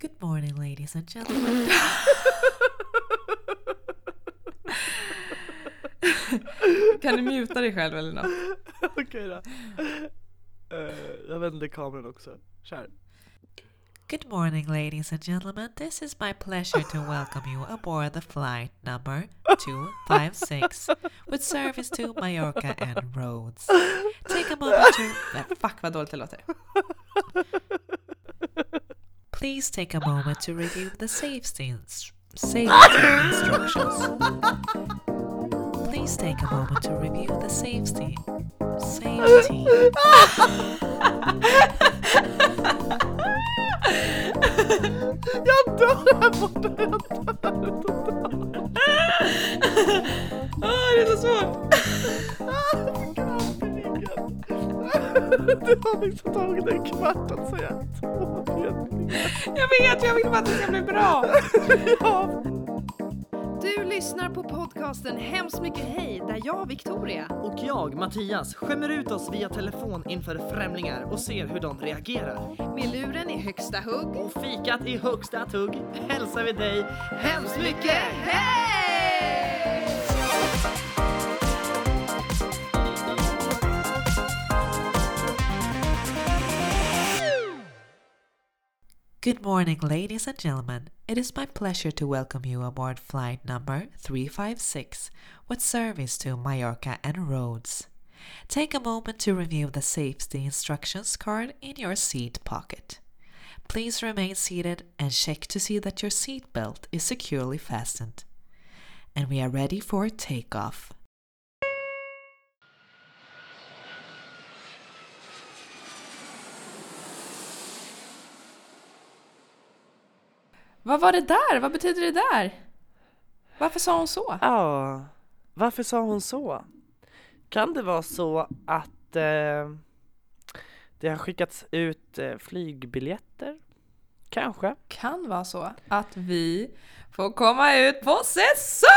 Good morning ladies and gentlemen. Kan du muta dig själv eller något? Okej då. Eh, jag vänder kameran också. Kör. Good morning ladies and gentlemen. This is my pleasure to welcome you aboard the flight number 256 with service to Mallorca and Rhodes. Take a moment to Nej, fuck vad dåligt det låter. Please take a moment to review the safety safety instructions. Please take a moment to review the safety safety Jag dör här borta! Jag dör! Ah, det är så svårt! Det har liksom tagit en kvart att säga två. Jag vet, jag vill bara att det ska bli bra! Ja. Du lyssnar på podcasten Hemskt mycket hej där jag, Victoria, Och jag, Mattias, skämmer ut oss via telefon inför främlingar och ser hur de reagerar. med luren i högsta hugg. Och fikat i högsta tugg hälsar vi dig hemskt mycket hej! Good morning, ladies and gentlemen. It is my pleasure to welcome you aboard flight number 356 with service to Mallorca and Rhodes. Take a moment to review the safety instructions card in your seat pocket. Please remain seated and check to see that your seat belt is securely fastened. And we are ready for takeoff. Vad var det där? Vad betyder det där? Varför sa hon så? Ja, varför sa hon så? Kan det vara så att eh, det har skickats ut eh, flygbiljetter? Kanske? Kan vara så att vi får komma ut på säsong!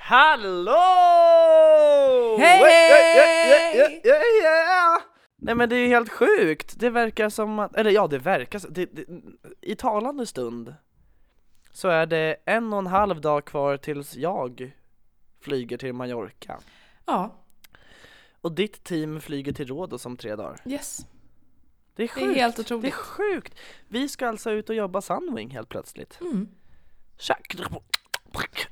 Hallå! Hej, Yeah, yeah, yeah. Nej men det är ju helt sjukt, det verkar som att, eller ja det verkar det, det, I talande stund så är det en och en halv dag kvar tills jag flyger till Mallorca Ja, och ditt team flyger till Rhodos om tre dagar. yes. Det är Det sjukt! är helt Det är otroligt. sjukt! Vi ska alltså ut och jobba Sunwing helt plötsligt. Mm. Tjack!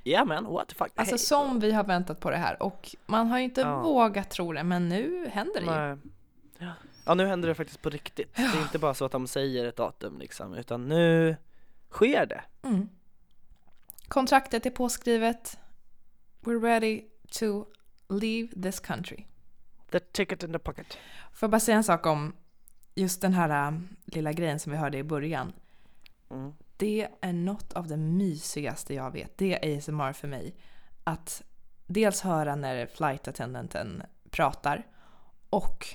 Ja men what the fuck. Alltså Hej. som vi har väntat på det här och man har ju inte Ja. vågat tro det men nu händer det ju. Ja. ja nu händer det faktiskt på riktigt. Det är inte bara så att de säger ett datum liksom, utan nu sker det. Mm. Kontraktet är påskrivet. We're ready to leave this country. The ticket in the pocket. Får jag bara säga en sak om just den här äh, lilla grejen som vi hörde i början. Mm. Det är något av det mysigaste jag vet. Det är ASMR för mig. Att dels höra när flight attendenten pratar och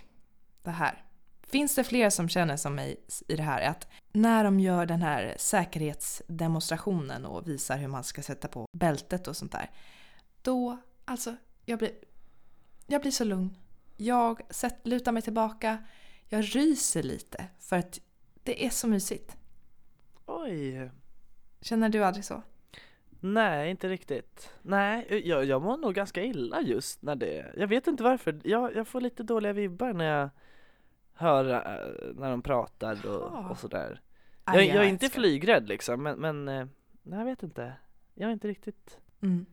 det här. Finns det fler som känner som mig i det här? Att när de gör den här säkerhetsdemonstrationen och visar hur man ska sätta på bältet och sånt där. Då, alltså, jag blir, jag blir så lugn. Jag sätt, lutar mig tillbaka. Jag ryser lite för att det är så mysigt. Oj. Känner du aldrig så? Nej, inte riktigt. Nej, jag, jag mår nog ganska illa just när det, jag vet inte varför. Jag, jag får lite dåliga vibbar när jag hör äh, när de pratar och, och sådär. Jag, jag är inte älskar. flygrädd liksom, men, men eh, nej, jag vet inte. Jag är inte riktigt Mm.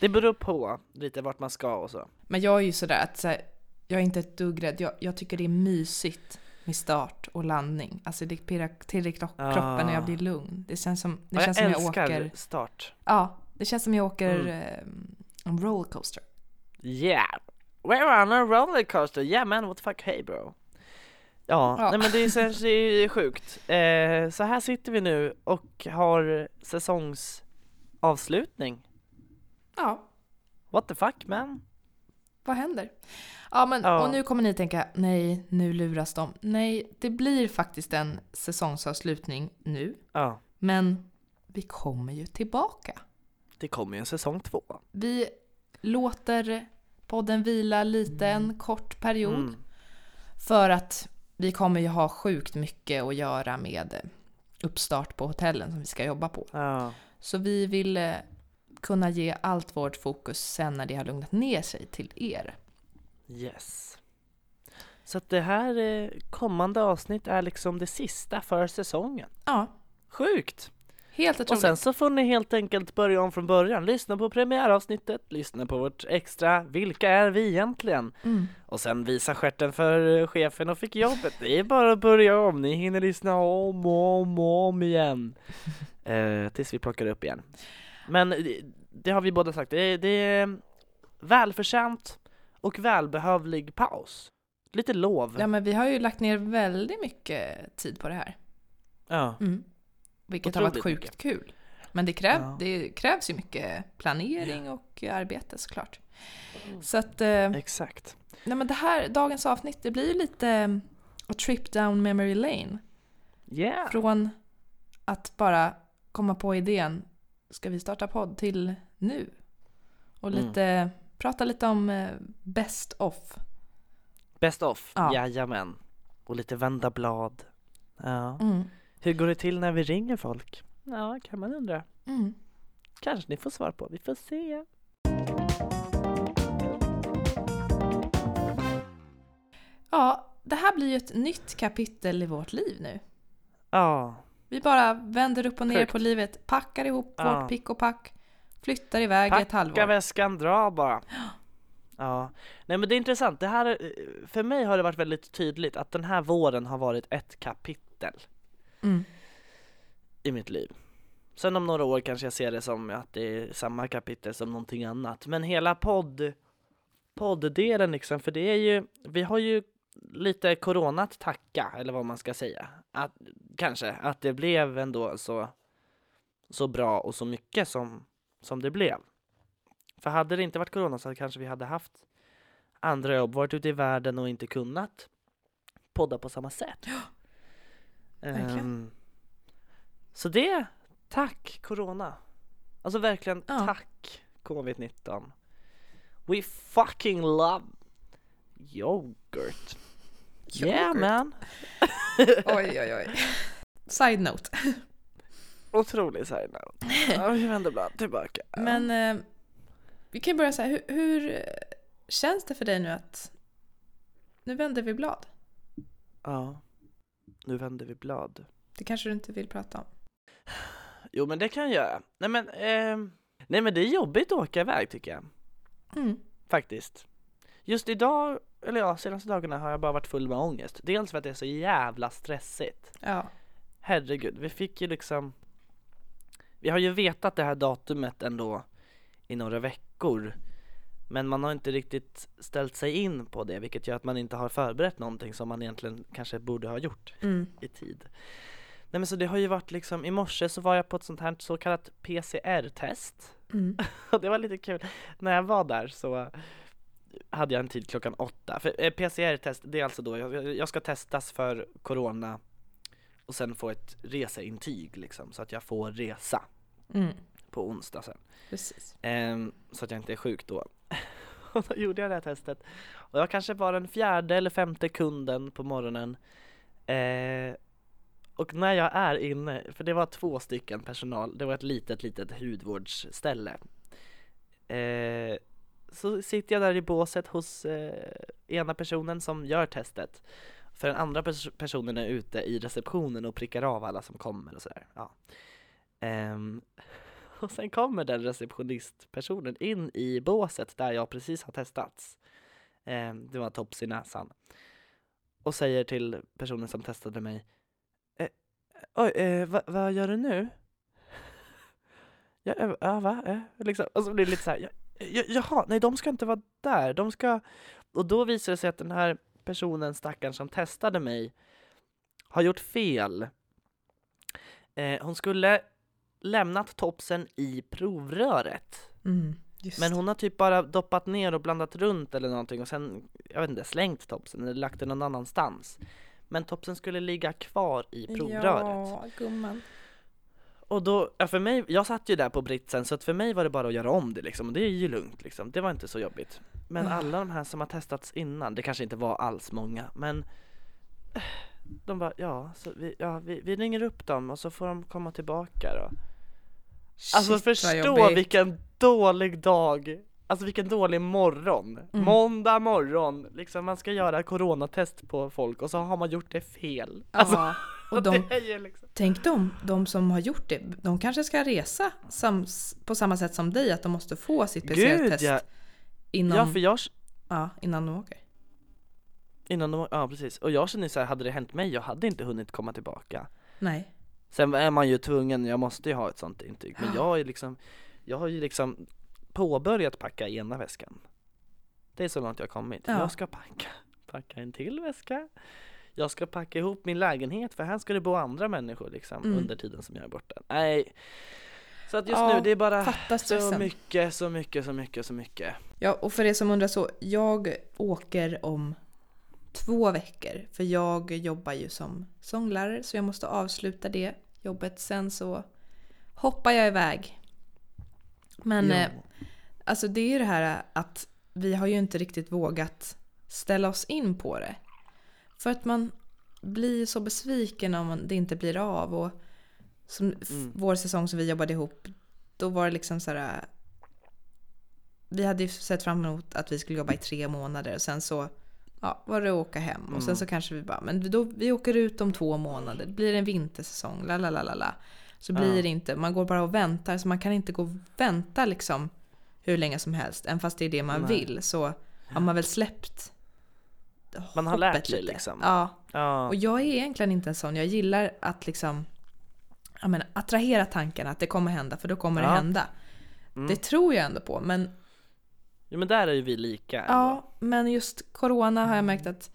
Det beror på lite vart man ska och så. Men jag är ju sådär att så här, jag är inte ett dugg rädd. Jag, jag tycker det är mysigt med start och landning. Alltså det pirrar till i Ah. kroppen och jag blir lugn. Det känns som, det Ja, känns jag som jag älskar åker... start. Ja, det känns som jag åker Mm. eh, en rollercoaster. Yeah! We're on a rollercoaster, yeah man what the fuck, hey bro. Ja, Ja. nej men det är, det är sjukt. Eh, så här sitter vi nu och har säsongsavslutning. Ja, What the fuck man? vad händer? Ja, men Ja. och nu kommer ni tänka, nej, nu luras de. Nej, det blir faktiskt en säsongsavslutning nu. Ja, Men vi kommer ju tillbaka. det kommer ju en säsong två. Vi låter podden vila lite en kort period. Mm. För att vi kommer ju ha sjukt mycket att göra med uppstart på hotellen som vi ska jobba på. Ja. Så vi vill eh, kunna ge allt vårt fokus sen när det har lugnat ner sig till er. Yes. Så att det här eh, kommande avsnitt är liksom det sista för säsongen. Ja, Sjukt! Helt Och otroligt. sen så får ni helt enkelt börja om från början. Lyssna på premiäravsnittet, lyssna på vårt extra Vilka är vi egentligen? Mm. Och sen visa stjärten för eh, chefen och fick jobbet. Det är bara att börja om, ni hinner lyssna om och om och om igen. Eh, tills vi plockar upp igen. Men det, det har vi båda sagt, det, är- det är välförtjänt och välbehövlig paus. Lite lov. Ja, men vi har ju lagt ner väldigt mycket tid på det här. Ja. Mm. Vilket har varit sjukt kul. Men det, kräv, Ja. det krävs ju mycket planering och arbete såklart. Så att, eh, Exakt. nej men det här, dagens avsnitt, det blir ju lite eh, a trip down memory lane. Yeah. Från att bara komma på idén, ska vi starta podd, till nu. Och Mm. lite, prata lite om eh, best of. Best of, Ja. jajamän. Och lite vända blad. Ja. Mm. Hur går det till när vi ringer folk? Ja, kan man undra. Mm. Kanske ni får svar på, vi får se. Ja, det här blir ju ett nytt kapitel i vårt liv nu. Ja, Vi bara vänder upp och ner Sjukt. på livet, packar ihop Ja. vårt pick och pack, flyttar iväg ett packa halvår. väskan, dra bara. Ja, nej men det är intressant. Det här, är- för mig har det varit väldigt tydligt att den här våren har varit ett kapitel Mm. i mitt liv. Sen om några år kanske jag ser det som att det är samma kapitel som någonting annat. Men hela podd, podddelen liksom, för det är ju, vi har ju lite corona att tacka, eller vad man ska säga. Att, kanske, att det blev ändå så, så bra och så mycket som, som det blev. För hade det inte varit corona så kanske vi hade haft andra jobb, varit ute i världen och inte kunnat podda på samma sätt. Ehm, så det, tack corona. Alltså verkligen Ja. tack covid-19. We fucking love yoghurt. Yeah man. Oj, oj, oj. Side note. Otrolig side note. Ja, vi vänder blad tillbaka. Men eh, vi kan börja så här, hur, hur känns det för dig nu att nu vänder vi blad? Ja, nu vänder vi blad. Det kanske du inte vill prata om? Jo men det kan jag göra. Nej men, ehm, nej men det är jobbigt att åka iväg tycker jag. Mm. Faktiskt. Just idag, eller ja, senaste dagarna har jag bara varit full med ångest. Dels för att det är så jävla stressigt. Ja. Herregud, vi fick ju liksom Vi har ju vetat det här datumet ändå i några veckor Men man har inte riktigt ställt sig in på det vilket gör att man inte har förberett någonting som man egentligen kanske borde ha gjort Mm. i tid Nej men så det har ju varit liksom, i morse så var jag på ett sånt här så kallat PCR-test Mm. och det var lite kul, när jag var där så hade jag en tid klockan åtta. För eh, PCR-test, det är alltså då, jag, jag ska testas för corona och sen få ett reseintyg liksom, så att jag får resa Mm. på onsdag sen. Precis. Ehm, så att jag inte är sjuk då. och då gjorde jag det här testet. Och jag kanske var den fjärde eller femte kunden på morgonen. Eh, och när jag är inne, för det var två stycken personal, det var ett litet, litet hudvårdsställe. Eh, så sitter jag där i båset hos eh, ena personen som gör testet. För den andra pers- personen är ute i receptionen och prickar av alla som kommer och sådär. Ja. Ehm, och sen kommer den receptionistpersonen in i båset där jag precis har testats. Eh, det var tops i näsan. Och säger till personen som testade mig. Eh, Oj, eh, va- vad gör du nu? Ja, ja va? Eh, liksom. Och så blir det lite så här. Ja, Jaha, nej de ska inte vara där. De ska... Och då visar det sig att den här personen, stackaren som testade mig, har gjort fel. Eh, hon skulle lämnat topsen i provröret. Mm. Men hon har typ bara doppat ner och blandat runt eller någonting och sen, jag vet inte, slängt topsen eller lagt den någon annanstans. Men topsen skulle ligga kvar i provröret. Ja, gumman. Och då, ja, för mig, jag satt ju där på britsen så att för mig var det bara att göra om det liksom, och det är ju lugnt liksom, det var inte så jobbigt. Men Ah. alla de här som har testats innan, det kanske inte var alls många, men eh, De bara, ja, så vi, ja vi, vi ringer upp dem och så får de komma tillbaka då. Alltså Shit, vad förstå vilken dålig dag, alltså vilken dålig morgon. Mm. Måndag morgon, liksom man ska göra coronatest på folk och så har man gjort det fel. Alltså, Ja, och de, liksom... tänk de, de som har gjort det, de kanske ska resa sams, på samma sätt som dig, att de måste få sitt PCR-test ja, innan, ja för jag, ja, innan de åker. innan de, ja precis, och jag känner så här, hade det hänt mig, jag hade inte hunnit komma tillbaka. Nej. Sen är man ju tvungen, jag måste ju ha ett sånt intyg, men jag är liksom, jag har ju liksom påbörjat packa ena väskan. Det är så långt jag har kommit. Ja. Jag ska packa, packa en till väska. Jag ska packa ihop min lägenhet för här ska det bo andra människor liksom Mm. under tiden som jag är borta. Nej. Så att just Ja, nu, det är bara så mycket, så mycket, så mycket, så mycket. Ja, och för er som undrar så, jag åker om två veckor. För jag jobbar ju som sånglärare så jag måste avsluta det jobbet. Sen så hoppar jag iväg. Men eh, alltså det är ju det här att vi har ju inte riktigt vågat ställa oss in på det. För att man blir så besviken om det inte blir av. Och som Mm. vår säsong som vi jobbade ihop, då var det liksom så här vi hade ju sett fram emot att vi skulle jobba i tre månader och sen så ja, var det att åka hem. Och sen Mm. så kanske vi bara, men då, vi åker ut om två månader. Det blir en vintersäsong, la la la la la. Så blir Ja. det inte, man går bara och väntar. Så man kan inte gå och vänta liksom hur länge som helst. Även fast det är det man Nej. vill så har man väl släppt Man har lärt sig lite. liksom. Ja, Ja. och jag är egentligen inte en sån. Jag gillar att liksom jag menar, attrahera tanken att det kommer hända, för då kommer det Ja. hända. Mm. Det tror jag ändå på, men ja men där är ju vi lika ändå. Ja, men just corona har jag märkt att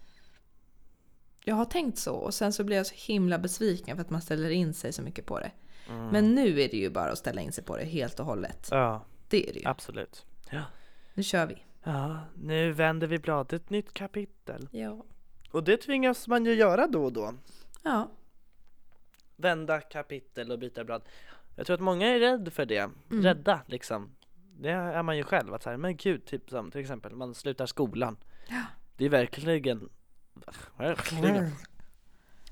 jag har tänkt så och sen så blir jag så himla besviken för att man ställer in sig så mycket på det. Mm. Men nu är det ju bara att ställa in sig på det helt och hållet. Ja, Det är det ju. absolut. Ja. Nu kör vi. Ja, nu vänder vi blad, ett nytt kapitel. Ja. Och det tvingas man ju göra då och då. Ja. Vända kapitel och byta blad. Jag tror att många är rädda för det. Mm. Rädda liksom. Det är man ju själv. Att så här, men gud, typ som till exempel man slutar skolan. Ja. Det är verkligen, verkligen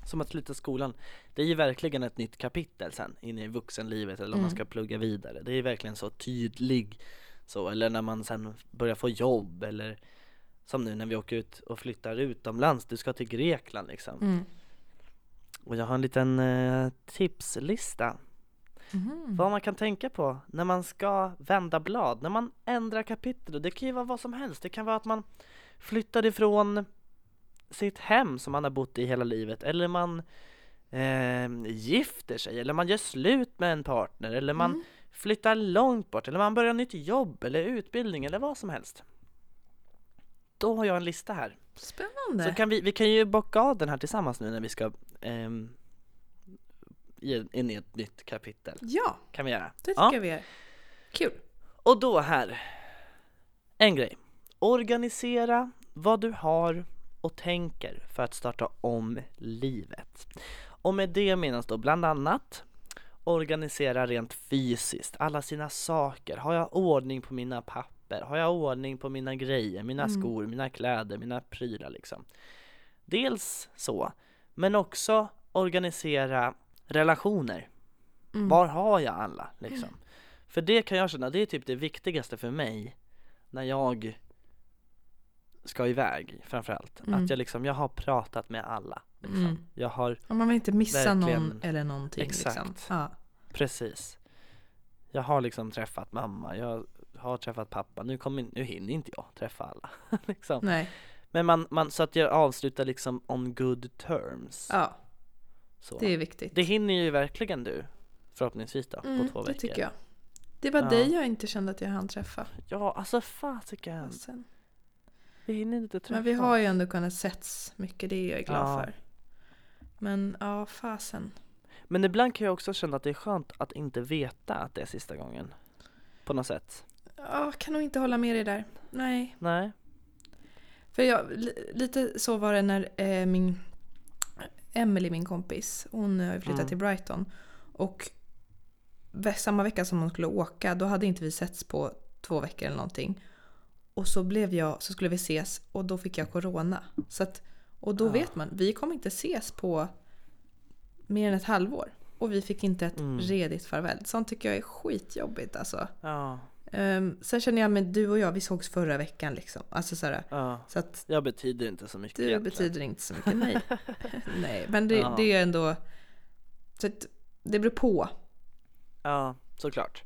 som att sluta skolan. Det är ju verkligen ett nytt kapitel sen in i vuxenlivet eller om man Mm. ska plugga vidare. Det är verkligen så tydlig så. Eller när man sen börjar få jobb eller som nu när vi åker ut och flyttar utomlands. Du ska till Grekland liksom. Mm. Och jag har en liten eh, tipslista Mhm. vad man kan tänka på när man ska vända blad, när man ändrar kapitel. Och det kan ju vara vad som helst. Det kan vara att man flyttar ifrån sitt hem som man har bott i hela livet eller man eh, gifter sig eller man gör slut med en partner eller man Mm. flyttar långt bort eller man börjar nytt jobb eller utbildning eller vad som helst. Då har jag en lista här. Spännande. Så kan vi, vi kan ju bocka av den här tillsammans nu när vi ska ge- in i ett nytt kapitel. Ja, Kan vi göra? det tycker Ja. vi gör. Kul. Och då här, en grej. Organisera vad du har och tänker för att starta om livet. Och med det menas då bland annat organisera rent fysiskt, alla sina saker. Har jag ordning på mina papper? Har jag ordning på mina grejer, mina Mm. skor, mina kläder, mina prylar liksom? Dels så, men också organisera relationer. Mm. Var har jag alla liksom? För det kan jag känna, det är typ det viktigaste för mig när jag ska iväg framförallt. Mm. Att jag liksom, jag har pratat med alla. Liksom. Mm. Jag har, Om man vill inte missa någon eller någonting. Exakt. Liksom. Ja. precis. Jag har liksom träffat mamma, jag har träffat pappa, nu, kommer, nu hinner inte jag träffa alla. liksom. Nej. Men man, man, så att jag avslutar liksom on good terms. Ja, så. det är viktigt. det hinner ju verkligen du, förhoppningsvis då, Mm, på två det veckor. tycker jag. Det var Ja. dig jag inte kände att jag hann träffa. Ja, alltså fasiken. Vi hinner inte träffa. Men vi har ju ändå kunnat setts mycket, det är jag glad Ja. för. Men ja, fasen. Men ibland kan jag också känna att det är skönt att inte veta att det är sista gången. På något sätt. Ja, kan nog inte hålla med dig där. Nej. Nej. För jag, li, lite så var det när eh, min Emily, min kompis, hon har ju flyttat Mm. till Brighton. Och samma vecka som hon skulle åka, då hade inte vi setts på två veckor eller någonting. Och så blev jag, så skulle vi ses och då fick jag corona. Så att Och då Ja. vet man, vi kommer inte ses på mer än ett halvår. Och vi fick inte ett Mm. redigt farväl. Sånt tycker jag är skitjobbigt alltså. Ja, Um, sen känner jag, men du och jag, vi sågs förra veckan liksom. Alltså sådär. ja. Så att Jag betyder inte så mycket det egentligen. betyder inte så mycket, nej. nej, men det, Ja. det är ändå... Så att det beror på. Ja, såklart.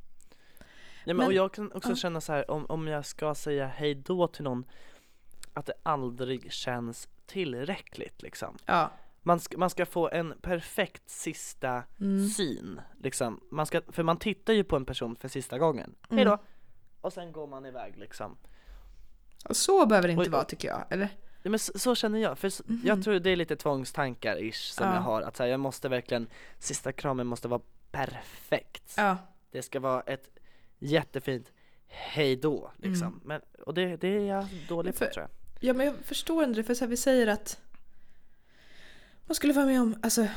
Ja, men, Men- och jag kan också ja. känna så här, om, om jag ska säga hej då till någon, att det aldrig känns tillräckligt liksom. Ja. Man ska, man ska få en perfekt sista Mm. syn, liksom. Man ska, för man tittar ju på en person för sista gången. Mm. Hej då! Och sen går man iväg liksom. Och så behöver det inte Oj, vara tycker jag. Eller? Ja, men så, så känner jag, för s- jag tror det är lite tvångstankar ish som Mhm. Ja. jag har, att så här, jag måste verkligen, sista kramen måste vara perfekt. Ja. Det ska vara ett jättefint hej då liksom. Mm. Men, och det, det är jag dålig på För- tror jag. Ja men jag förstår inte det för så här, vi säger att man skulle vara med om, alltså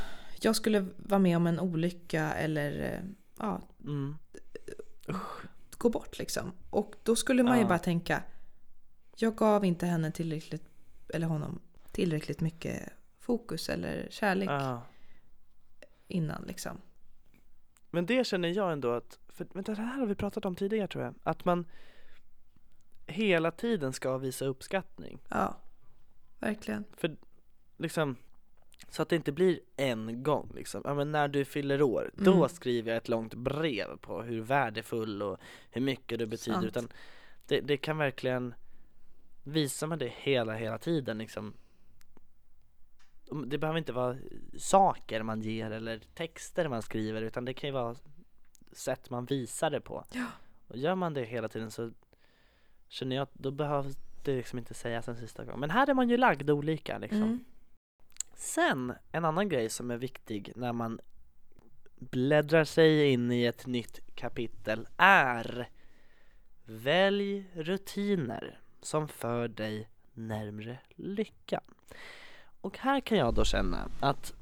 jag skulle vara med om en olycka eller eh, ja, Mm. Gå bort liksom. Och då skulle man ju bara tänka jag gav inte henne tillräckligt, eller honom, tillräckligt mycket fokus eller kärlek innan liksom. Men det känner jag ändå att, för men det här har vi pratat om tidigare tror jag, att man hela tiden ska visa uppskattning. Ja, verkligen. Liksom, så att det inte blir en gång liksom. Ja, men när du fyller år, då Mm. skriver jag ett långt brev på hur värdefull och hur mycket du betyder. Sant. Utan det, det kan verkligen, visar man det hela, hela tiden liksom. Det behöver inte vara saker man ger eller texter man skriver utan det kan ju vara sätt man visar det på. Ja. Och gör man det hela tiden så känner jag att då behövs det liksom inte sägas en sista gång. Men här är man ju lagd olika liksom. Mm. Sen, en annan grej som är viktig när man bläddrar sig in i ett nytt kapitel är Välj rutiner som för dig närmre lyckan. Och här kan jag då känna att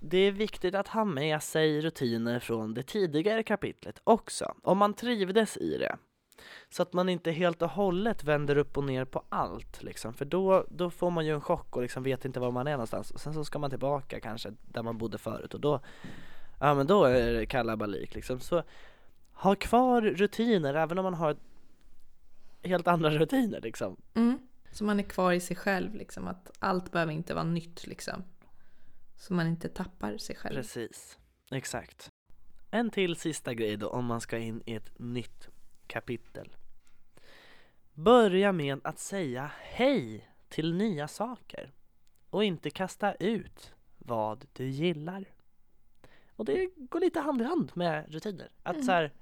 det är viktigt att ha med sig rutiner från det tidigare kapitlet också, om man trivdes i det. Så att man inte helt och hållet vänder upp och ner på allt liksom. För då, då får man ju en chock och liksom vet inte var man är någonstans. Och sen så ska man tillbaka kanske där man bodde förut och då, ja men då är det kalabalik liksom. Så ha kvar rutiner även om man har helt andra rutiner liksom. Mm. Så man är kvar i sig själv liksom. Att allt behöver inte vara nytt liksom. Så man inte tappar sig själv. Precis, exakt. En till sista grej då om man ska in i ett nytt kapitel. Börja med att säga hej till nya saker och inte kasta ut vad du gillar. Och det går lite hand i hand med rutiner. Att Mm. så här,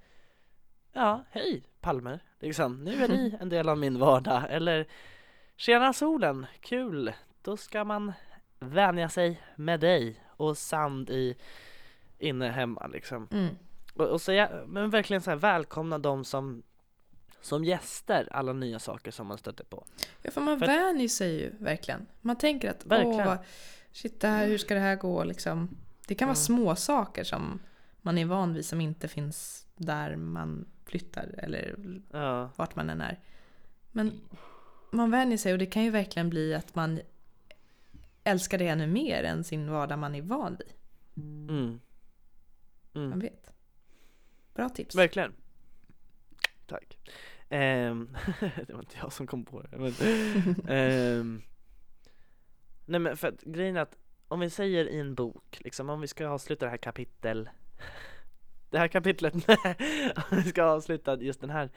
ja, hej Palmer, liksom, nu är ni en del av min vardag. Eller, tjena solen, kul, då ska man vänja sig med dig och sand i inne hemma liksom. Mm. Och, och säga, men verkligen så här, välkomna dem som som gäster alla nya saker som man stöter på. Ja, för man För- vänjer sig ju verkligen. Man tänker att Verkligen. åh, shit, det här, hur ska det här gå liksom. Det kan vara Mm. små saker som man är van vid som inte finns där man flyttar eller Ja, vart man än är. Men man vänjer sig och det kan ju verkligen bli att man älskar det ännu mer än sin vardag man är van vid. mm. Man Mm. vet. Bra tips. Verkligen. Tack. Ehm, det var inte jag som kom på det. Men, ehm, nej men för att grejen är att om vi säger i en bok, liksom om vi ska avsluta det här kapitel Det här kapitlet, om vi ska avsluta just den här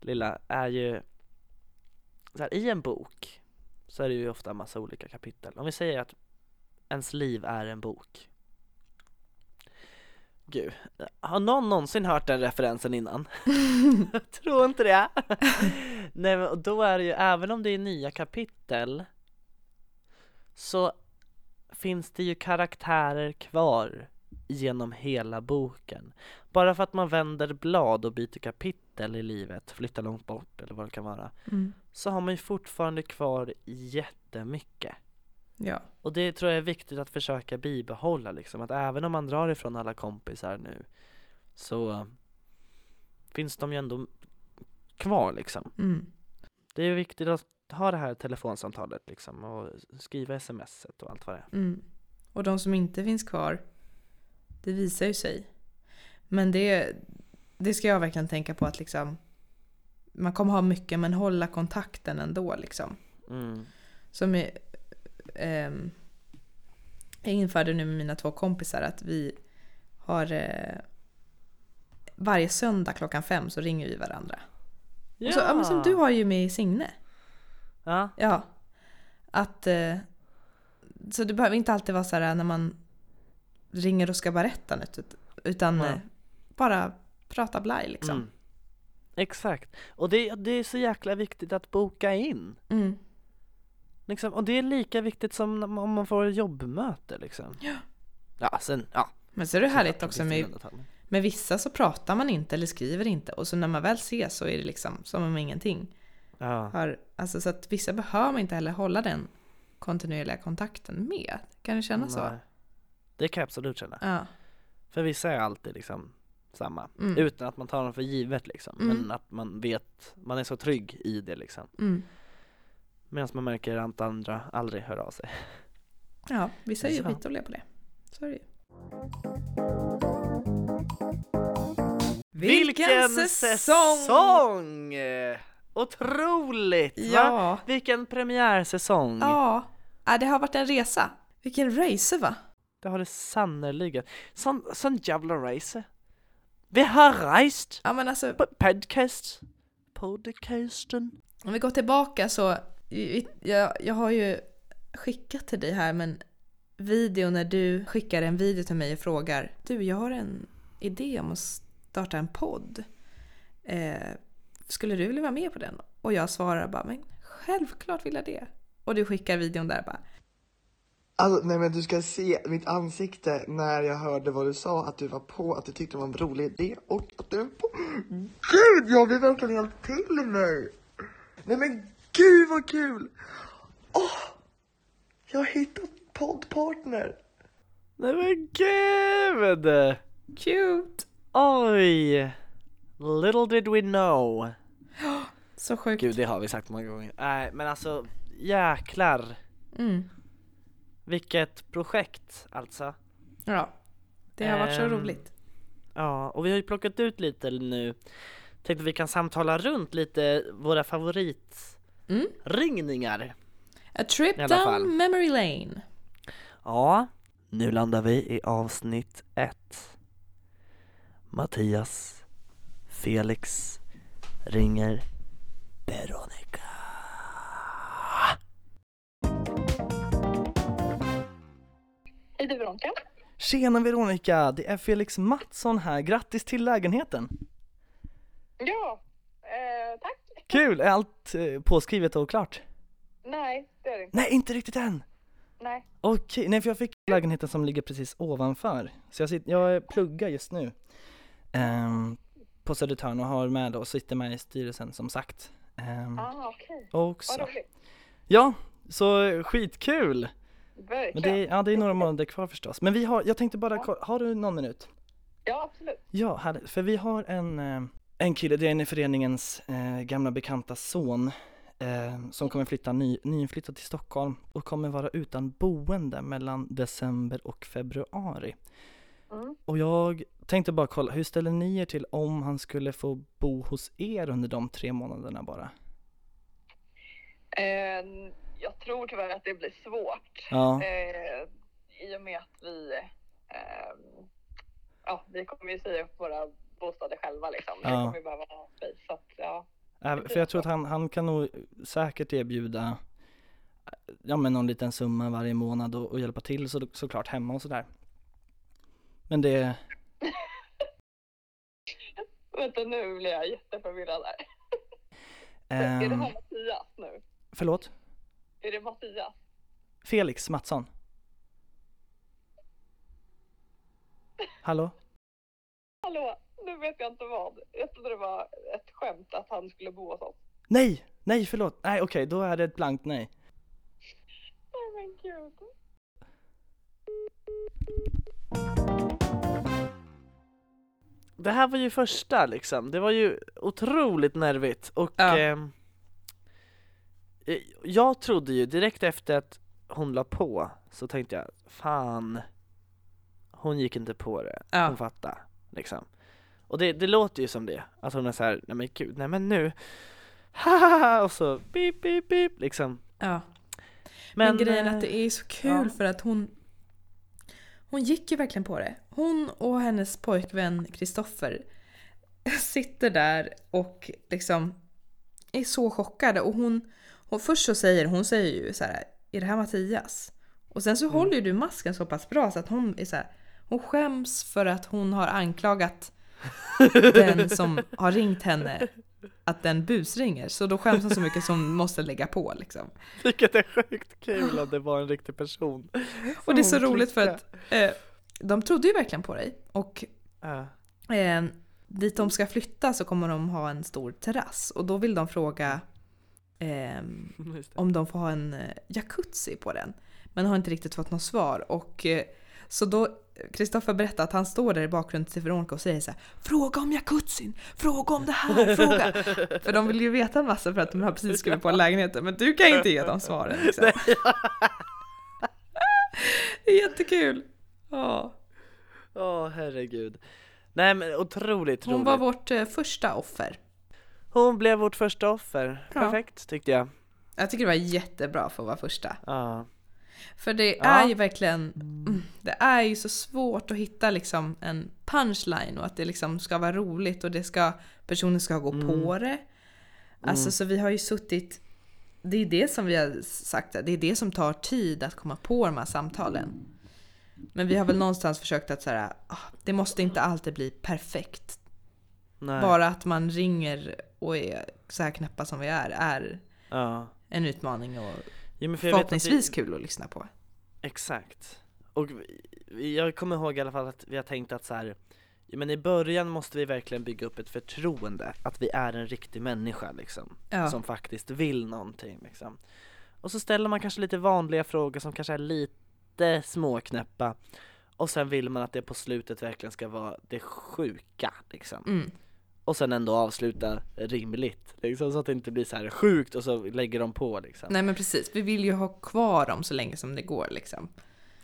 lilla, är ju så här, i en bok så är det ju ofta massa olika kapitel. Om vi säger att ens liv är en bok Gud, har någon någonsin hört den referensen innan? Jag tror inte det. Nej men och då är det ju, även om det är nya kapitel så finns det ju karaktärer kvar genom hela boken. Bara för att man vänder blad och byter kapitel i livet, flyttar långt bort eller vad det kan vara, Mm. så har man ju fortfarande kvar jättemycket. Ja. Och det tror jag är viktigt att försöka bibehålla liksom, att även om man drar ifrån alla kompisar nu så finns de ju ändå kvar liksom. Mm. Det är viktigt att ha det här telefonsamtalet liksom och skriva smset och allt vad det är. Mm. Och de som inte finns kvar, det visar ju sig. Men det, det ska jag verkligen tänka på att liksom man kommer ha mycket men hålla kontakten ändå liksom. Mm. Som är, ehm, jag införde nu med mina två kompisar att vi har eh, varje söndag klockan fem så ringer vi varandra. Och så, ja, men som du har ju med Signe. Ja, Ja. Att, eh, så det behöver inte alltid vara så här när man ringer och ska berätta något. ut- Utan Nej. eh, bara prata blaj liksom. mm. Exakt. Och det, det är så jäkla viktigt att boka in. Mm. Liksom. Och det är lika viktigt som man- om man får ett jobbmöte liksom. Ja. Ja, sen, ja. Men så är det härligt såklart, också med, med vissa så pratar man inte eller skriver inte. Och så när man väl ses så är det liksom som om ingenting. Ja. Har, alltså så att vissa behöver inte heller hålla den kontinuerliga kontakten med. Kan du känna så? Nej. Det kan jag absolut känna. Ja. För vissa är alltid liksom samma. Mm. Utan att man tar dem för givet liksom. Mm. Men att man vet, man är så trygg i det liksom. Mm. Medan man märker att andra aldrig hör av sig. Ja, vissa är ju skitdåliga på det. Så är det ju. säsong! Otroligt! Va? Ja. Vilken premiärsäsong! Ja. ja, det har varit en resa. Vilken race va? Det har det sannerligen. Sån, sån jävla race. Vi har rest Ja men alltså, podcast. Podcasten. om vi går tillbaka så, jag, jag har ju skickat till dig här men video när du skickar en video till mig och frågar Du, jag har en idé om att starta en podd. Eh, skulle du vilja vara med på den? Och jag svarar bara, men självklart vill jag det. Och du skickar videon där bara, Alltså, nej men du ska se mitt ansikte när jag hörde vad du sa, att du var på, att du tyckte det var en rolig idé och att du var på. Gud, jag blev verkligen helt till mig! Nej men gud vad kul! Åh! jag har hittat poddpartner! Nej men gud! cute! Oj! Little did we know. Så sjukt. Gud, det har vi sagt många gånger. Nej, men alltså jäklar. Mm. Vilket projekt alltså. Ja, det har varit så Ehm, roligt. Ja, och vi har ju plockat ut lite nu. Tänkte vi kan samtala runt lite våra favoritringningar. Mm. A trip down memory lane. Ja, nu landar vi i avsnitt ett. Mattias, Felix ringer Veronica. Hej du Veronica. Tjena Veronica, det är Felix Mattsson här. Grattis till lägenheten! Ja, eh, tack. Kul! Är allt eh, påskrivet och klart? Nej, det är det inte. Nej, inte riktigt än! Nej. Okej, nej för jag fick lägenheten som ligger precis ovanför. Så jag, sitter, jag pluggar just nu ehm, på Södertörn och har med och sitter med i styrelsen som sagt. Um, Ah, okej. också. Vad roligt. Ja, så skitkul! Men Verkligen. det, ja, det är några månader kvar förstås. Men vi har, jag tänkte bara, kolla- har du någon minut? Ja, absolut. Ja, härligt. För vi har en, eh, en kille, det är en i föreningens eh, gamla bekanta son eh, som kommer flytta ny, nyinflyttad till Stockholm och kommer vara utan boende mellan december och februari. Mm. Och jag tänkte bara kolla, hur ställer ni er till om han skulle få bo hos er under de tre månaderna bara? Eh, jag tror tyvärr att det blir svårt. Ja, Eh, I och med att vi, eh, ja, vi kommer ju säga upp våra bostäder själva liksom. Ja. kommer ju behöva space. Så att, ja. äh, för jag tror att han, han kan nog säkert erbjuda eh, ja men någon liten summa varje månad och, och hjälpa till så, såklart hemma och sådär. Men det, Vänta nu blir jag jätteförvirrad här. är det här Mattias nu? förlåt? Är det Mattias? Felix Mattsson? Hallå? Hallå, nu vet jag inte vad. Jag trodde det var ett skämt att han skulle bo hos oss. Nej! Nej förlåt! Nej okej, då är det ett blankt nej. Åh men gud. Det här var ju första liksom, det var ju otroligt nervigt och Ja. ehm, eh, jag trodde ju direkt efter att hon la på så tänkte jag, fan, hon gick inte på det, Ja. hon fattade liksom. Och det, det låter ju som det, att hon är så här, nej men gud, nej men nu, haha, och så beep, beep, beep, liksom. Ja. Men, grejen är eh, att det är så kul ja. för att hon Hon gick ju verkligen på det. Hon och hennes pojkvän Kristoffer sitter där och liksom är så chockade och hon, hon först så säger hon säger ju så här är det här Mattias? Och sen så Mm. håller ju du masken så pass bra så att hon är så här hon skäms för att hon har anklagat den som har ringt henne att den busringer. Så då skäms hon så mycket som måste lägga på liksom. Vilket är sjukt kul om det var en riktig person. Och det är så roligt för att eh, de trodde ju verkligen på dig. Och Ja. eh, dit de ska flytta så kommer de ha en stor terrass. Och då vill de fråga det. om de får ha en eh, jacuzzi på den. Men har inte riktigt fått något svar. Och eh, så då Kristoffer berättar att han står där i bakgrunden till Veronica och säger så här Fråga om jacuzzin! Fråga om det här! Fråga! för de vill ju veta en massa för att de har precis skrivit på lägenheten. Men du kan inte ge dem svaren. Liksom. det är jättekul! Ja. Åh herregud. Nej men otroligt Hon roligt. var vårt eh, första offer. Hon blev vårt första offer. Ja. Perfekt tyckte jag. Jag tycker det var jättebra för att vara första. Ja. För det Ja. är ju verkligen, mm, det är ju så svårt att hitta liksom en punchline och att det liksom ska vara roligt och det ska, personen ska gå på det. Alltså så vi har ju suttit, det är det som vi har sagt, det är det som tar tid att komma på de här samtalen. Men vi har väl någonstans försökt att säga, det måste inte alltid bli perfekt. Nej. Bara att man ringer och är så här knäppa som vi är, är Ja. en utmaning och Att förhoppningsvis vi, kul att lyssna på. Exakt. Och jag kommer ihåg i alla fall att vi har tänkt att så här. ja, men i början måste vi verkligen bygga upp ett förtroende, att vi är en riktig människa liksom. Ja. Som faktiskt vill någonting liksom. Och så ställer man kanske lite vanliga frågor som kanske är lite småknäppa. Och sen vill man att det på slutet verkligen ska vara det sjuka liksom. Mm. Och sen ändå avsluta rimligt, liksom, så att det inte blir så här sjukt och så lägger de på liksom. Nej men precis, vi vill ju ha kvar dem så länge som det går liksom.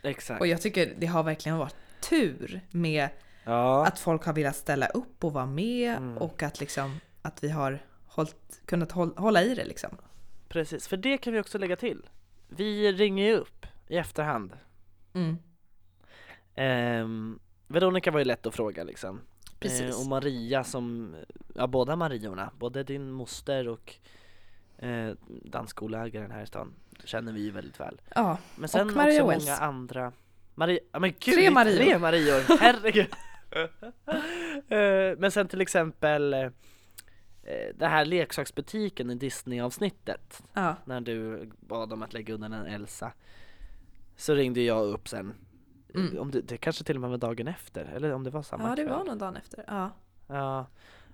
Exakt. Och jag tycker det har verkligen varit tur med Ja. att folk har velat ställa upp och vara med Mm. och att liksom att vi har hållit, kunnat håll, hålla i det liksom. Precis, för det kan vi också lägga till. Vi ringer ju upp i efterhand. Mm. Ehm, Veronica var ju lätt att fråga liksom. Precis. Eh, och Maria som, ja båda Mariorna, både din moster och eh, dansskolägaren här i stan känner vi ju väldigt väl. Ja, Men sen Och Maria också Wells. många andra Maria, ja men gud, Tre Marior. tre Marior, herregud! Eh, men sen till exempel eh, det här leksaksbutiken i Disney-avsnittet ja. när du bad om att lägga undan en Elsa Så ringde jag upp sen Mm. om det, det kanske till och med var dagen efter, eller om det var samma ja det kväll var nog dagen efter. Ja. Ja,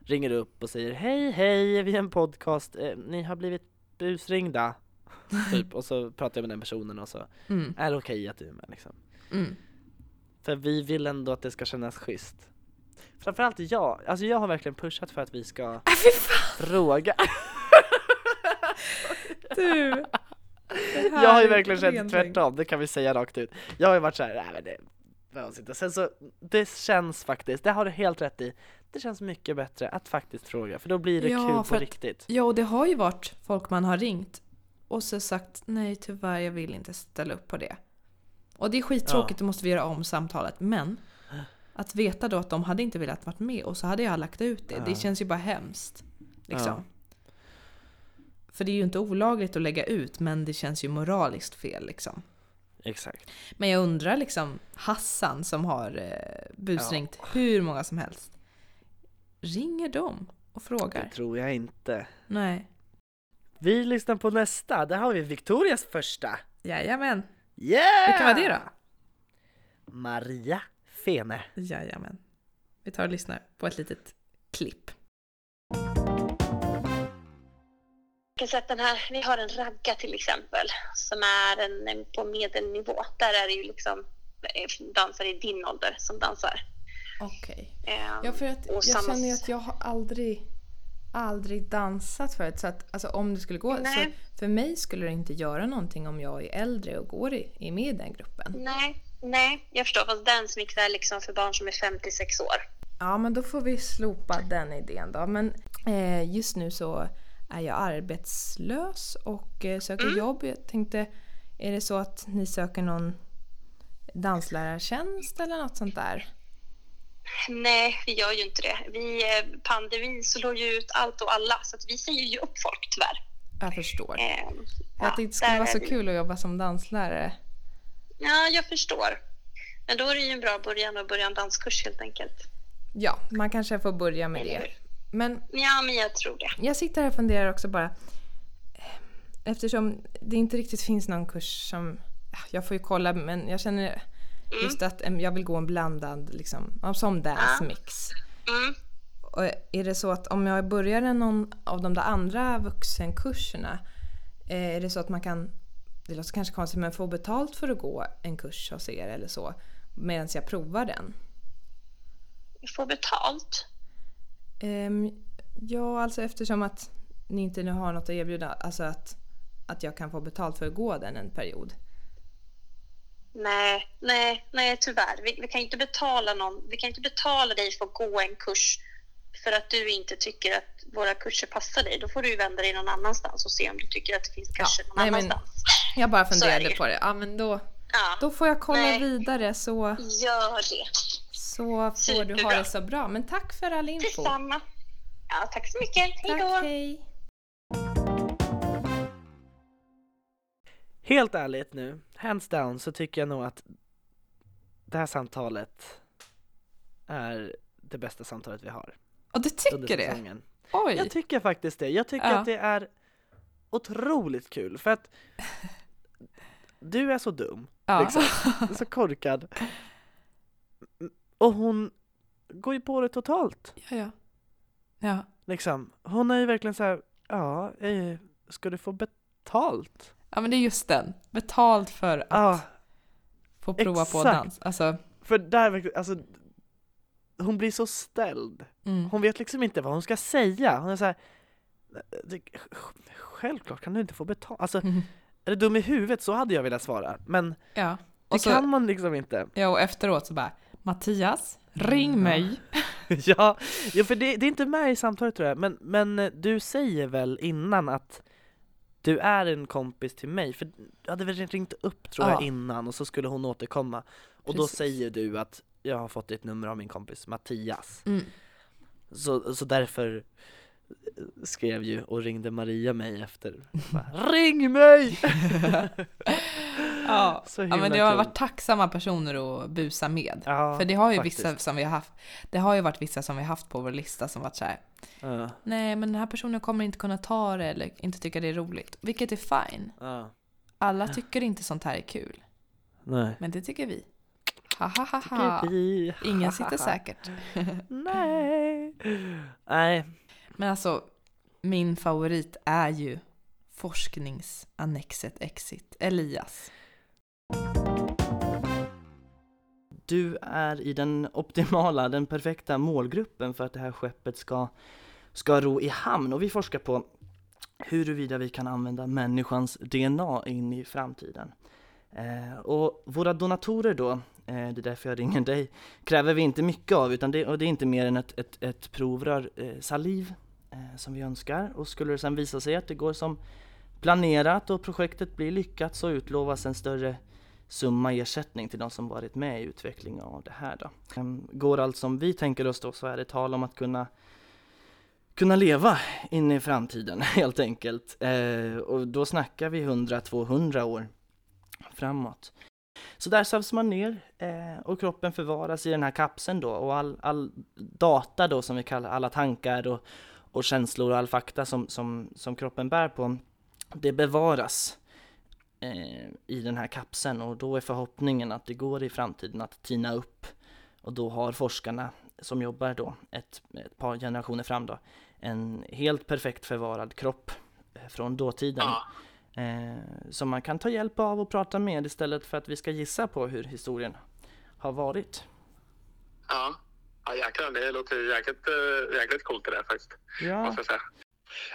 ringer upp och säger hej hej, vi är en podcast, eh, ni har blivit busringda Typ, och så pratar jag med den personen och så Mm. är det okej att du är med liksom Mm. För vi vill ändå att det ska kännas schysst Framförallt jag, alltså jag har verkligen pushat för att vi ska Äh, fråga du! Det Jag har ju verkligen känt tvärtom, det kan vi säga rakt ut Jag har ju varit såhär, nej men det behövs inte Sen så, det känns faktiskt, det har du helt rätt i Det känns mycket bättre att faktiskt fråga, för då blir det Ja, kul på att- riktigt Ja, och det har ju varit folk man har ringt och så sagt nej tyvärr, jag vill inte ställa upp på det. Och det är skittråkigt, då måste vi göra om samtalet. Men att veta då att de hade inte velat vara med och så hade jag lagt ut det. Det Ja. känns ju bara hemskt. Liksom. Ja. För det är ju inte olagligt att lägga ut, men det känns ju moraliskt fel liksom. Exakt Men jag undrar liksom Hassan som har eh, busringt hur många som helst. Ringer de och Det frågar? tror jag inte Nej. Vi lyssnar på nästa, där har vi Victorias första Jajamän. Yeah! Vilken var det då? Maria Fene Jajamän. Vi tar och lyssnar på ett litet klipp. Kan säga att den här, vi har en ragga till exempel som är en, på medelnivå. Där är det ju liksom eh, dansare i din ålder som dansar. Okej. Eh, Ja, för att och jag samma- känner ju att jag har aldrig aldrig dansat förut så att alltså, om det skulle gå så Nej. för mig skulle det inte göra någonting om jag är äldre och går i, är med i den gruppen. Nej, nej, jag förstår. Fast Dance Mix är liksom för barn som är 56 år. Ja, men då får vi slopa den idén då. Men eh, just nu så är jag arbetslös och eh, söker jobb. Jag tänkte, är det så att ni söker någon danslärartjänst eller något sånt där? Nej, vi gör ju inte det. Vi, eh, pandemin slår ju ut allt och alla, så vi säger ju upp folk tyvärr. Jag förstår. Eh, jag ja, tänkte det skulle vara så kul att jobba som danslärare. Ja, jag förstår. Men då är det ju en bra början att börja en danskurs helt enkelt. Ja, man kanske får börja med Eller det. Men Ja, men jag tror det. jag sitter här och funderar också bara. Eftersom det inte riktigt finns någon kurs som... ja, Jag får ju kolla men jag känner just att jag vill gå en blandad liksom, som dance mix. Mm. Och är det så att om jag börjar någon av de där andra vuxenkurserna, eh, är det så att man kan, det låter kanske konstigt, men få betalt för att gå en kurs hos er eller så medan jag provar den? Får betalt. Ehm, ja, alltså eftersom att ni inte nu har något att erbjuda, alltså att, att jag kan få betalt för att gå den en period. Nej, nej, nej tyvärr. Vi, vi kan inte betala någon. Vi kan inte betala dig för att gå en kurs för att du inte tycker att våra kurser passar dig. Då får du vända dig någon annanstans och se om du tycker att det finns kurser någon nej, men- annanstans. Jag bara det funderade ju. på det. Ja, men då, Ja, då får jag kolla Nej. vidare så, gör det. Så får du ha Superbra. det så bra. Men tack för all info. Detsamma. Ja, tack så mycket. Hej då. Hej. Helt ärligt nu, hands down, så tycker jag nog att det här samtalet är det bästa samtalet vi har Och du tycker det? Oj! Jag tycker faktiskt det. Jag tycker Ja. att det är otroligt kul för att du är så dum, ja. liksom. så korkad. Och hon går ju på det totalt. ja, ja. Ja. Liksom. Hon är ju verkligen så här, ja, eh, ska du få betalt? ja, men det är just den. Betalt för att Ja, få prova på exakt. dans. Alltså, för där alltså hon blir så ställd. mm. Hon vet liksom inte vad hon ska säga. Hon är så här, "Det- självklart kan du inte få betalt. Alltså, Mm. är du dum i huvudet? Så hade jag velat svara. Men Ja. det så, kan man liksom inte. ja, och efteråt så bara Mattias, ring Mm, ja. mig. ja, ja, för det, det är inte med i samtalet tror jag. Men, men eh, du säger väl innan att du är en kompis till mig? För du hade väl ringt upp tror jag Ja. innan och så skulle hon återkomma. Och då Precis. säger du att jag har fått ditt nummer av min kompis Mattias. Mm. Så, så därför skrev ju och ringde Maria mig efter. Bara, Ring mig! Ja. Ja, men det har varit tacksamma personer att busa med. Ja, För det har ju faktiskt. vissa som vi har haft, det har ju varit vissa som vi har haft på vår lista som varit så här. Ja, nej men den här personen kommer inte kunna ta det eller inte tycka det är roligt. Vilket är fine. Alla tycker inte sånt här är kul. Nej. Men det tycker vi. Ha ha ha ha. Ingen sitter säkert. Nej. Nej. Men alltså, min favorit är ju forskningsannexet Exit, Elias. Du är i den optimala, den perfekta målgruppen för att det här skeppet ska, ska ro i hamn och vi forskar på huruvida vi kan använda människans DNA in i framtiden. Eh, och våra donatorer då, eh, det är därför jag ringer dig, kräver vi inte mycket av utan det, och det är inte mer än ett, ett, ett provrör eh, saliv Eh, som vi önskar och skulle det sedan visa sig att det går som planerat och projektet blir lyckat så utlovas en större summa ersättning till de som varit med i utvecklingen av det här då. Ehm, går allt som vi tänker oss då så är det tal om att kunna kunna leva in i framtiden helt enkelt. Eh, och då snackar vi 100-200 år framåt. Så där sövs man ner eh, och kroppen förvaras i den här kapseln då och all, all data då som vi kallar alla tankar och, och känslor och all fakta som, som, som kroppen bär på det bevaras eh, i den här kapseln och då är förhoppningen att det går i framtiden att tina upp och då har forskarna som jobbar då ett, ett par generationer fram då en helt perfekt förvarad kropp eh, från dåtiden eh, som man kan ta hjälp av och prata med istället för att vi ska gissa på hur historien har varit. Ja. Ja, jäklar. Det låter jäkligt, eh, jäkligt coolt det där faktiskt. Ja. Måste jag säga.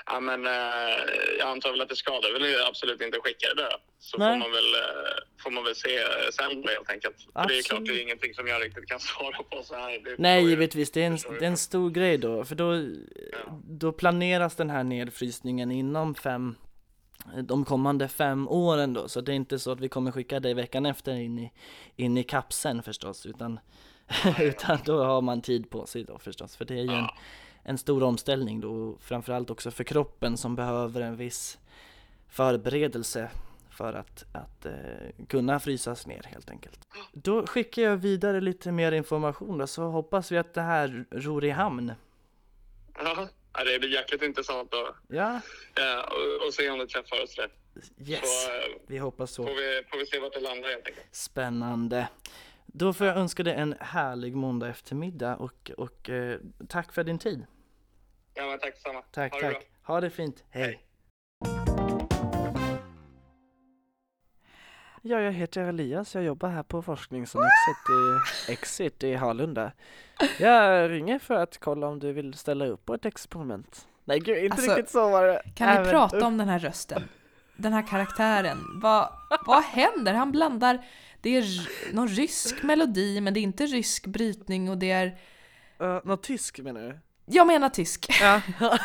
Ja, men eh, jag antar väl att det skadar väl absolut inte att skicka det där. Så får man, väl, eh, får man väl se sen helt enkelt. För det är klart, det är ingenting som jag riktigt kan svara på så här. Det Nej, givetvis. Det är, en, det är en stor grej då, för då, Ja. då planeras den här nedfrysningen inom fem, de kommande fem åren då, så det är inte så att vi kommer skicka dig veckan efter in i, in i kapseln förstås, utan, utan då har man tid på sig då förstås, för det är ju en, en stor omställning då, framförallt också för kroppen som behöver en viss förberedelse för att, att eh, kunna frysas ner helt enkelt. Då skickar jag vidare lite mer information då, så hoppas vi att det här ror i hamn. Ja, det blir jäkligt intressant att Ja, ja, och, och se om det träffar oss rätt. yes, Så eh, vi hoppas så. får, vi, får vi se vart det landar helt enkelt. Spännande. Då får jag önska dig en härlig måndag eftermiddag och, och eh, tack för din tid. Ja, men tack detsamma. Tack, Ha det bra. tack. Ha det fint. Hej. Hej. Ja, jag heter Elias. Jag jobbar här på forskning som Exit i, Exit i Harlunda. Jag ringer för att kolla om du vill ställa upp på ett experiment. Nej, gud, inte Alltså, riktigt så var det. Kan vi Även- prata om den här rösten? Den här karaktären. Vad, vad händer? Han blandar, det är någon rysk melodi men det är inte rysk brytning och det är, Uh, något tysk menar du? jag menar tysk. Ja.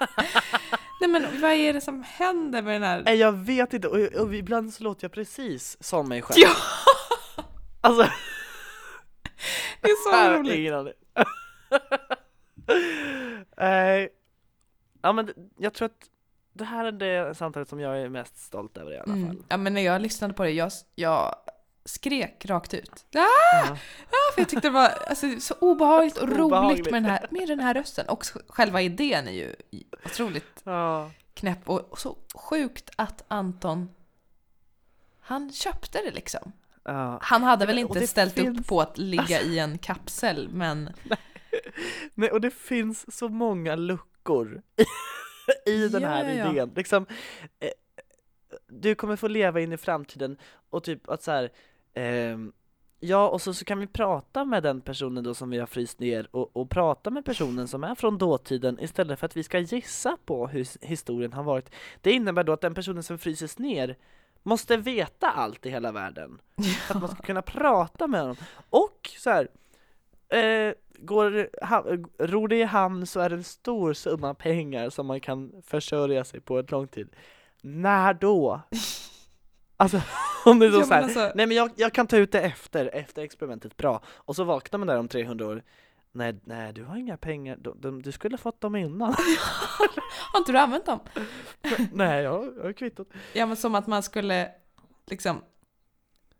Nej men vad är det som händer med den här? Jag vet inte. Och, och ibland så låter jag precis som mig själv. Ja, Alltså, det är så har roligt. ingen aning. Nej. ja, men jag tror att det här är det samtalet som jag är mest stolt över i alla fall. Mm. Ja men när jag lyssnade på det, jag, jag skrek rakt ut. Ah! Ja. Ah, för jag tyckte det var alltså, så obehagligt och roligt Obehagligt. med den, här, med den här rösten. Och själva idén är ju otroligt Ja. knäpp och, och så sjukt att Anton han köpte det liksom. Ja. Han hade väl inte ställt finns- upp på att ligga i en kapsel men Nej, och det finns så många luckor i den Ja, här ja, ja. idén. Liksom, eh, du kommer få leva in i framtiden och typ att så här, ehm, ja och så, så kan vi prata med den personen då som vi har fryst ner och, och prata med personen som är från dåtiden istället för att vi ska gissa på hur historien har varit. Det innebär då att den personen som fryses ner måste veta allt i hela världen. För att man ska kunna prata med honom. Och så här, eh, går, ha, ror det i hamn så är det en stor summa pengar som man kan försörja sig på ett lång tid. När då? Alltså om det är så, Ja, så här, alltså- nej men jag, jag kan ta ut det efter, efter experimentet, bra. Och så vaknar man där om 300 år, nej, nej du har inga pengar, de, de, du skulle fått dem innan. har inte du använt dem? nej, jag, jag har kvittot. Ja men som att man skulle liksom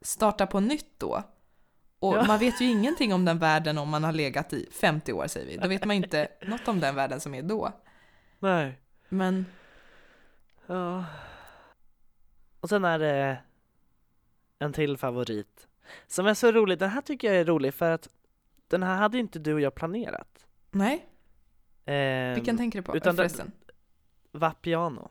starta på nytt då. Och Ja. man vet ju ingenting om den världen om man har legat i 50 år säger vi. Då vet man inte något om den världen som är då. Nej. Men Ja. Och sen är det en till favorit som är så rolig. Den här tycker jag är rolig för att den här hade inte du och jag planerat. nej, Ehm, vilken tänker du på utan förresten? Vapiano.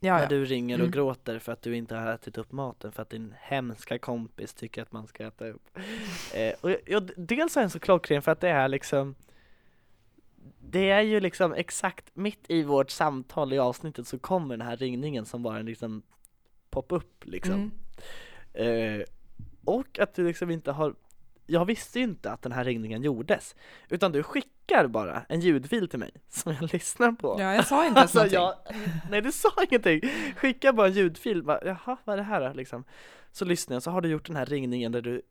Ja, När ja. du ringer och Mm. gråter för att du inte har ätit upp maten för att din hemska kompis tycker att man ska äta upp. Eh, och jag, dels är den så klockren för att det är liksom det är ju liksom exakt mitt i vårt samtal i avsnittet så kommer den här ringningen som bara en liksom pop-up liksom. Mm. Eh, och att du liksom inte har jag visste ju inte att den här ringningen gjordes utan du skickar bara en ljudfil till mig som jag lyssnar på. Ja, jag sa inte ens Alltså, någonting. jag, nej du sa ingenting, skicka bara en ljudfil, bara, jaha vad är det här då liksom? Så lyssnar jag, så har du gjort den här ringningen där du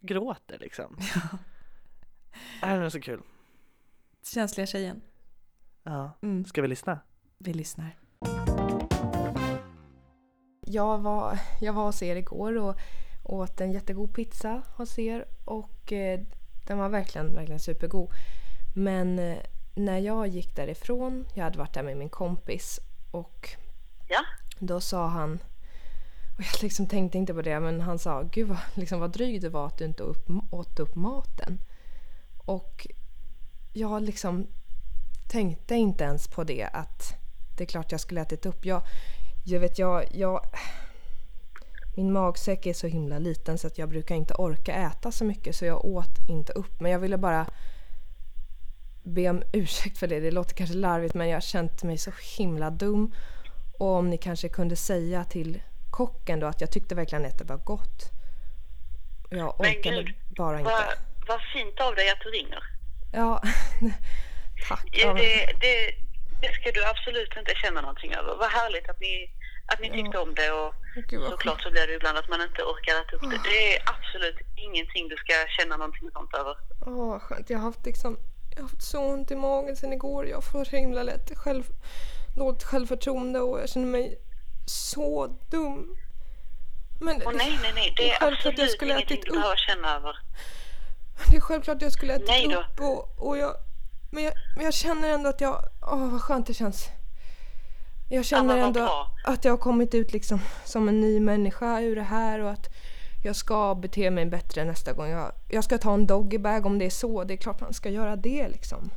gråter liksom. Ja. Är det så kul? Känsliga tjejen. Ja. Mm. Ska vi lyssna? Vi lyssnar. Jag var, jag var hos er igår och åt en jättegod pizza hos er och eh, den var verkligen, verkligen supergod. Men eh, när jag gick därifrån, jag hade varit där med min kompis och Ja. då sa han, och jag liksom tänkte inte på det, men han sa gud vad, liksom, vad dryg du var att du inte upp, åt upp maten. Och jag liksom tänkte inte ens på det att det är klart jag skulle ätit upp. Jag, jag vet, jag, jag min magsäck är så himla liten så att jag brukar inte orka äta så mycket så jag åt inte upp. Men jag ville bara be om ursäkt för det. Det låter kanske larvigt men jag har känt mig så himla dum. Och om ni kanske kunde säga till kocken då att jag tyckte verkligen att det var gott. Jag Men orkade gud, bara inte. Vad vad fint av dig att du ringer. Ja, tack. Det, det, det ska du absolut inte känna någonting över. Vad härligt att ni, att ni tyckte om det och Gud, såklart så blir det ibland att man inte orkar äta upp det. Det är absolut ingenting du ska känna någonting sånt över. Åh, vad skönt. Jag har haft liksom, jag har haft så ont i magen sen igår. Jag får så himla lätt själv, dåligt självförtroende och jag känner mig så dum. Men Och nej, nej, nej. Det är jag absolut skulle ingenting du behöver känna över. Det är självklart jag skulle ätit Nej då. upp och, och jag, men jag, men jag känner ändå att jag, åh vad skönt det känns. Jag känner ändå bra. att jag har kommit ut liksom som en ny människa ur det här och att jag ska bete mig bättre nästa gång. Jag, jag ska ta en doggybag om det är så. Det är klart man ska göra det liksom.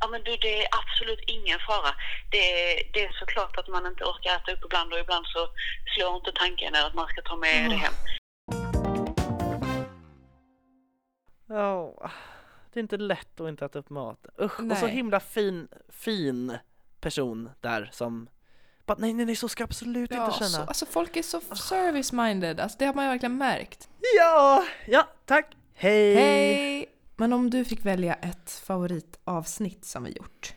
Ja men du, det är absolut ingen fara. Det är, det är såklart att man inte orkar äta upp ibland och ibland så slår inte tanken att man ska ta med det hem. Ja, det är inte lätt att inte äta upp mat. Usch, och så Nej. himla fin, fin person där som bara, nej nej nej så ska jag absolut Ja, inte så, känna. alltså folk är så service-minded, alltså det har man ju verkligen märkt. Ja, ja tack, hej! Hej! Men om du fick välja ett favoritavsnitt som vi gjort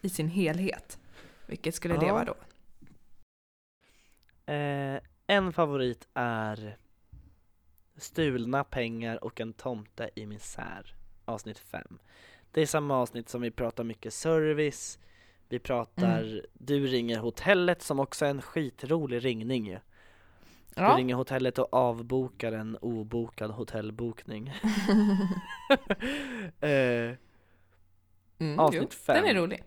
i sin helhet, vilket skulle det Ja. vara då? Eh, en favorit är Stulna pengar och en tomte i misär, avsnitt 5. Det är samma avsnitt som vi pratar mycket service, vi pratar Mm. Du ringer hotellet som också är en skitrolig ringning ju. Du Ja. ringer hotellet och avbokar en obokad hotellbokning. eh, Mm, avsnitt jo, fem. Den är rolig.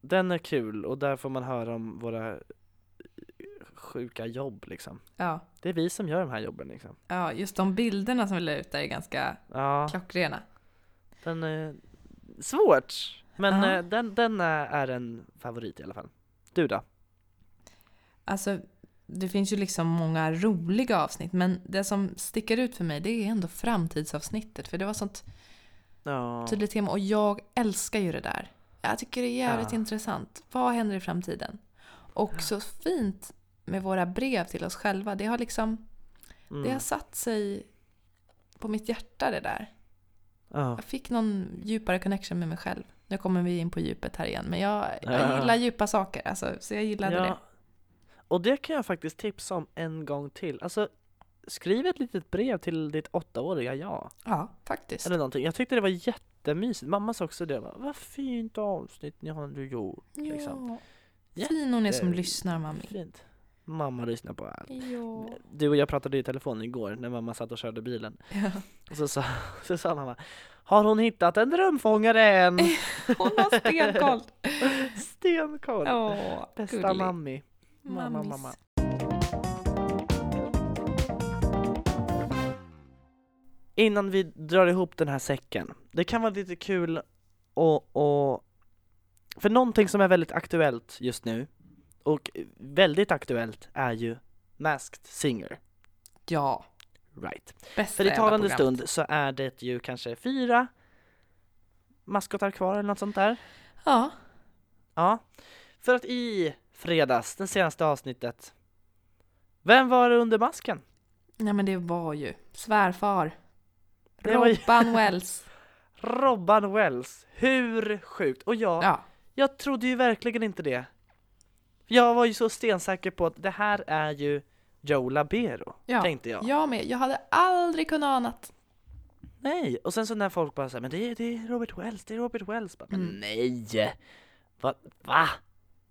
den är kul och där får man höra om våra sjuka jobb liksom. Ja. Det är vi som gör de här jobben liksom. ja, just de bilderna som vi la ut där är ganska Ja, klockrena. den är svårt. Men Ja. eh, den, den är, är en favorit i alla fall. Du då? Alltså, det finns ju liksom många roliga avsnitt, men det som sticker ut för mig det är ändå framtidsavsnittet, för det var sånt Ja. tydligt tema och jag älskar ju det där. Jag tycker det är jävligt Ja. intressant. Vad händer i framtiden? Och så fint med våra brev till oss själva. Det har liksom, Mm. det har satt sig på mitt hjärta det där. Ja. Jag fick någon djupare connection med mig själv. Nu kommer vi in på djupet här igen, men jag, jag Ja. gillar djupa saker, alltså, så jag gillade det. Och det kan jag faktiskt tipsa om en gång till. Alltså, skriv ett litet brev till ditt åttaåriga jag. Ja, faktiskt. Eller någonting. Jag tyckte det var jättemysigt. Mamma sa också det. Vad fint avsnitt ni har du gjort. Liksom. Ja. Fin hon är som Jätte- lyssnar, mami. Fint. Mamma lyssnar på allt. Du och jag pratade i telefon igår när mamma satt och körde bilen. Ja. Och så sa, så sa mamma Har hon hittat en drömfångare än? Hon har stenkoll. Stenkoll! Åh, Bästa gullig. mammi. Mamma, Mammis. mamma. Innan vi drar ihop den här säcken, det kan vara lite kul och, och för någonting som är väldigt aktuellt just nu och väldigt aktuellt är ju Masked Singer. Ja, Right. bästa För i talande stund så är det ju kanske fyra maskotar kvar eller något sånt där. Ja, Ja. För att i fredags, det senaste avsnittet, vem var det under masken? nej men det var ju svärfar. Det var ju- Robban Wells. Robban Wells. Hur sjukt? Och jag, Ja, jag trodde ju verkligen inte det. Jag var ju så stensäker på att det här är ju Joe Labero, ja. tänkte jag. Jag med. Jag hade aldrig kunnat anat. Nej, och sen så när folk bara säger men det är, det är Robert Wells, det är Robert Wells. Bara, Men Mm. nej! Va? Va?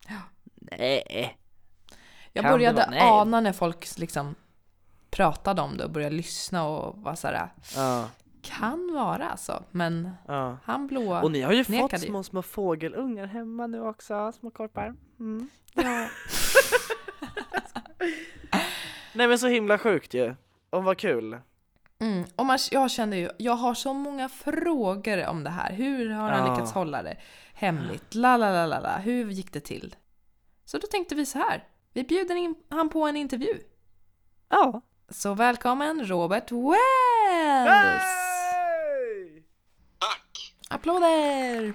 Ja. Nej! Jag Kan började vara? Nej. ana när folk liksom pratade om det och började lyssna och var såhär, Ja, kan vara alltså. Men ja. han blå Och ni har ju fått ju. små, små fågelungar hemma nu också, små korpar. Mm. Ja. Nej men så himla sjukt ju. Och vad kul. Mm. Och man, jag kände ju, jag har så många frågor om det här. Hur har han Ja. lyckats hålla det hemligt? La, la, la, la, la. Hur gick det till? Så då tänkte vi så här. Vi bjuder in han på en intervju. Ja. Så välkommen Robert Wells! Tack! Applåder!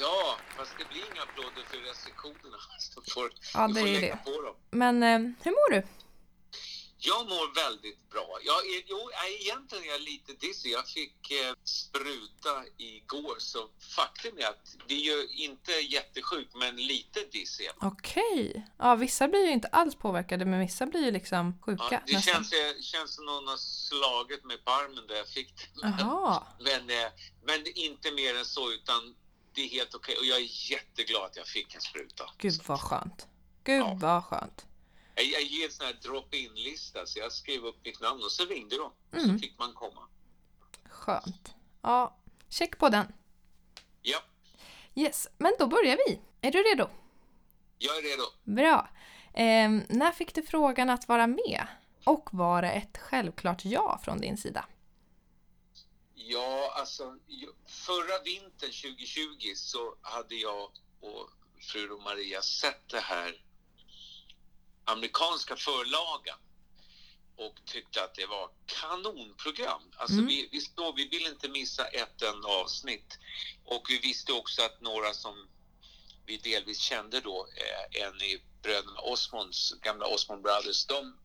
Ja, fast det blir inga applåder för restriktionerna. Så får, Ja, det är det. på dem. Men eh, hur mår du? Jag mår väldigt bra. Jag är, jo, egentligen är jag lite dizzy. Jag fick eh, spruta igår, så faktum är att det är ju inte jättesjukt, men lite dizzy. Okej. Ja, vissa blir ju inte alls påverkade men vissa blir ju liksom sjuka Ja, det nästan. känns, eh, känns som någon har slagit mig på armen där jag fick det. Jaha. Men, eh, men inte mer än så, utan det är helt okej. Och jag är jätteglad att jag fick en spruta. Gud vad skönt. Gud vad skönt. Jag, jag ger en sån här drop-in-lista, så jag skrev upp mitt namn och så ringde de. Mm. Så fick man komma. Skönt. Ja, check på den. Ja, Yes, men då börjar vi. Är du redo? jag är redo. Bra. Ehm, när fick du frågan att vara med? Och var det ett självklart ja från din sida? Ja, alltså förra vintern 2020 så hade jag och fru Maria sett det här amerikanska förlagan och tyckte att det var kanonprogram. Alltså Mm. vi, vi, stod, vi ville inte missa ett enda avsnitt. Och vi visste också att några som vi delvis kände då, eh, en i bröderna Osmonds, gamla Osmond Brothers, de,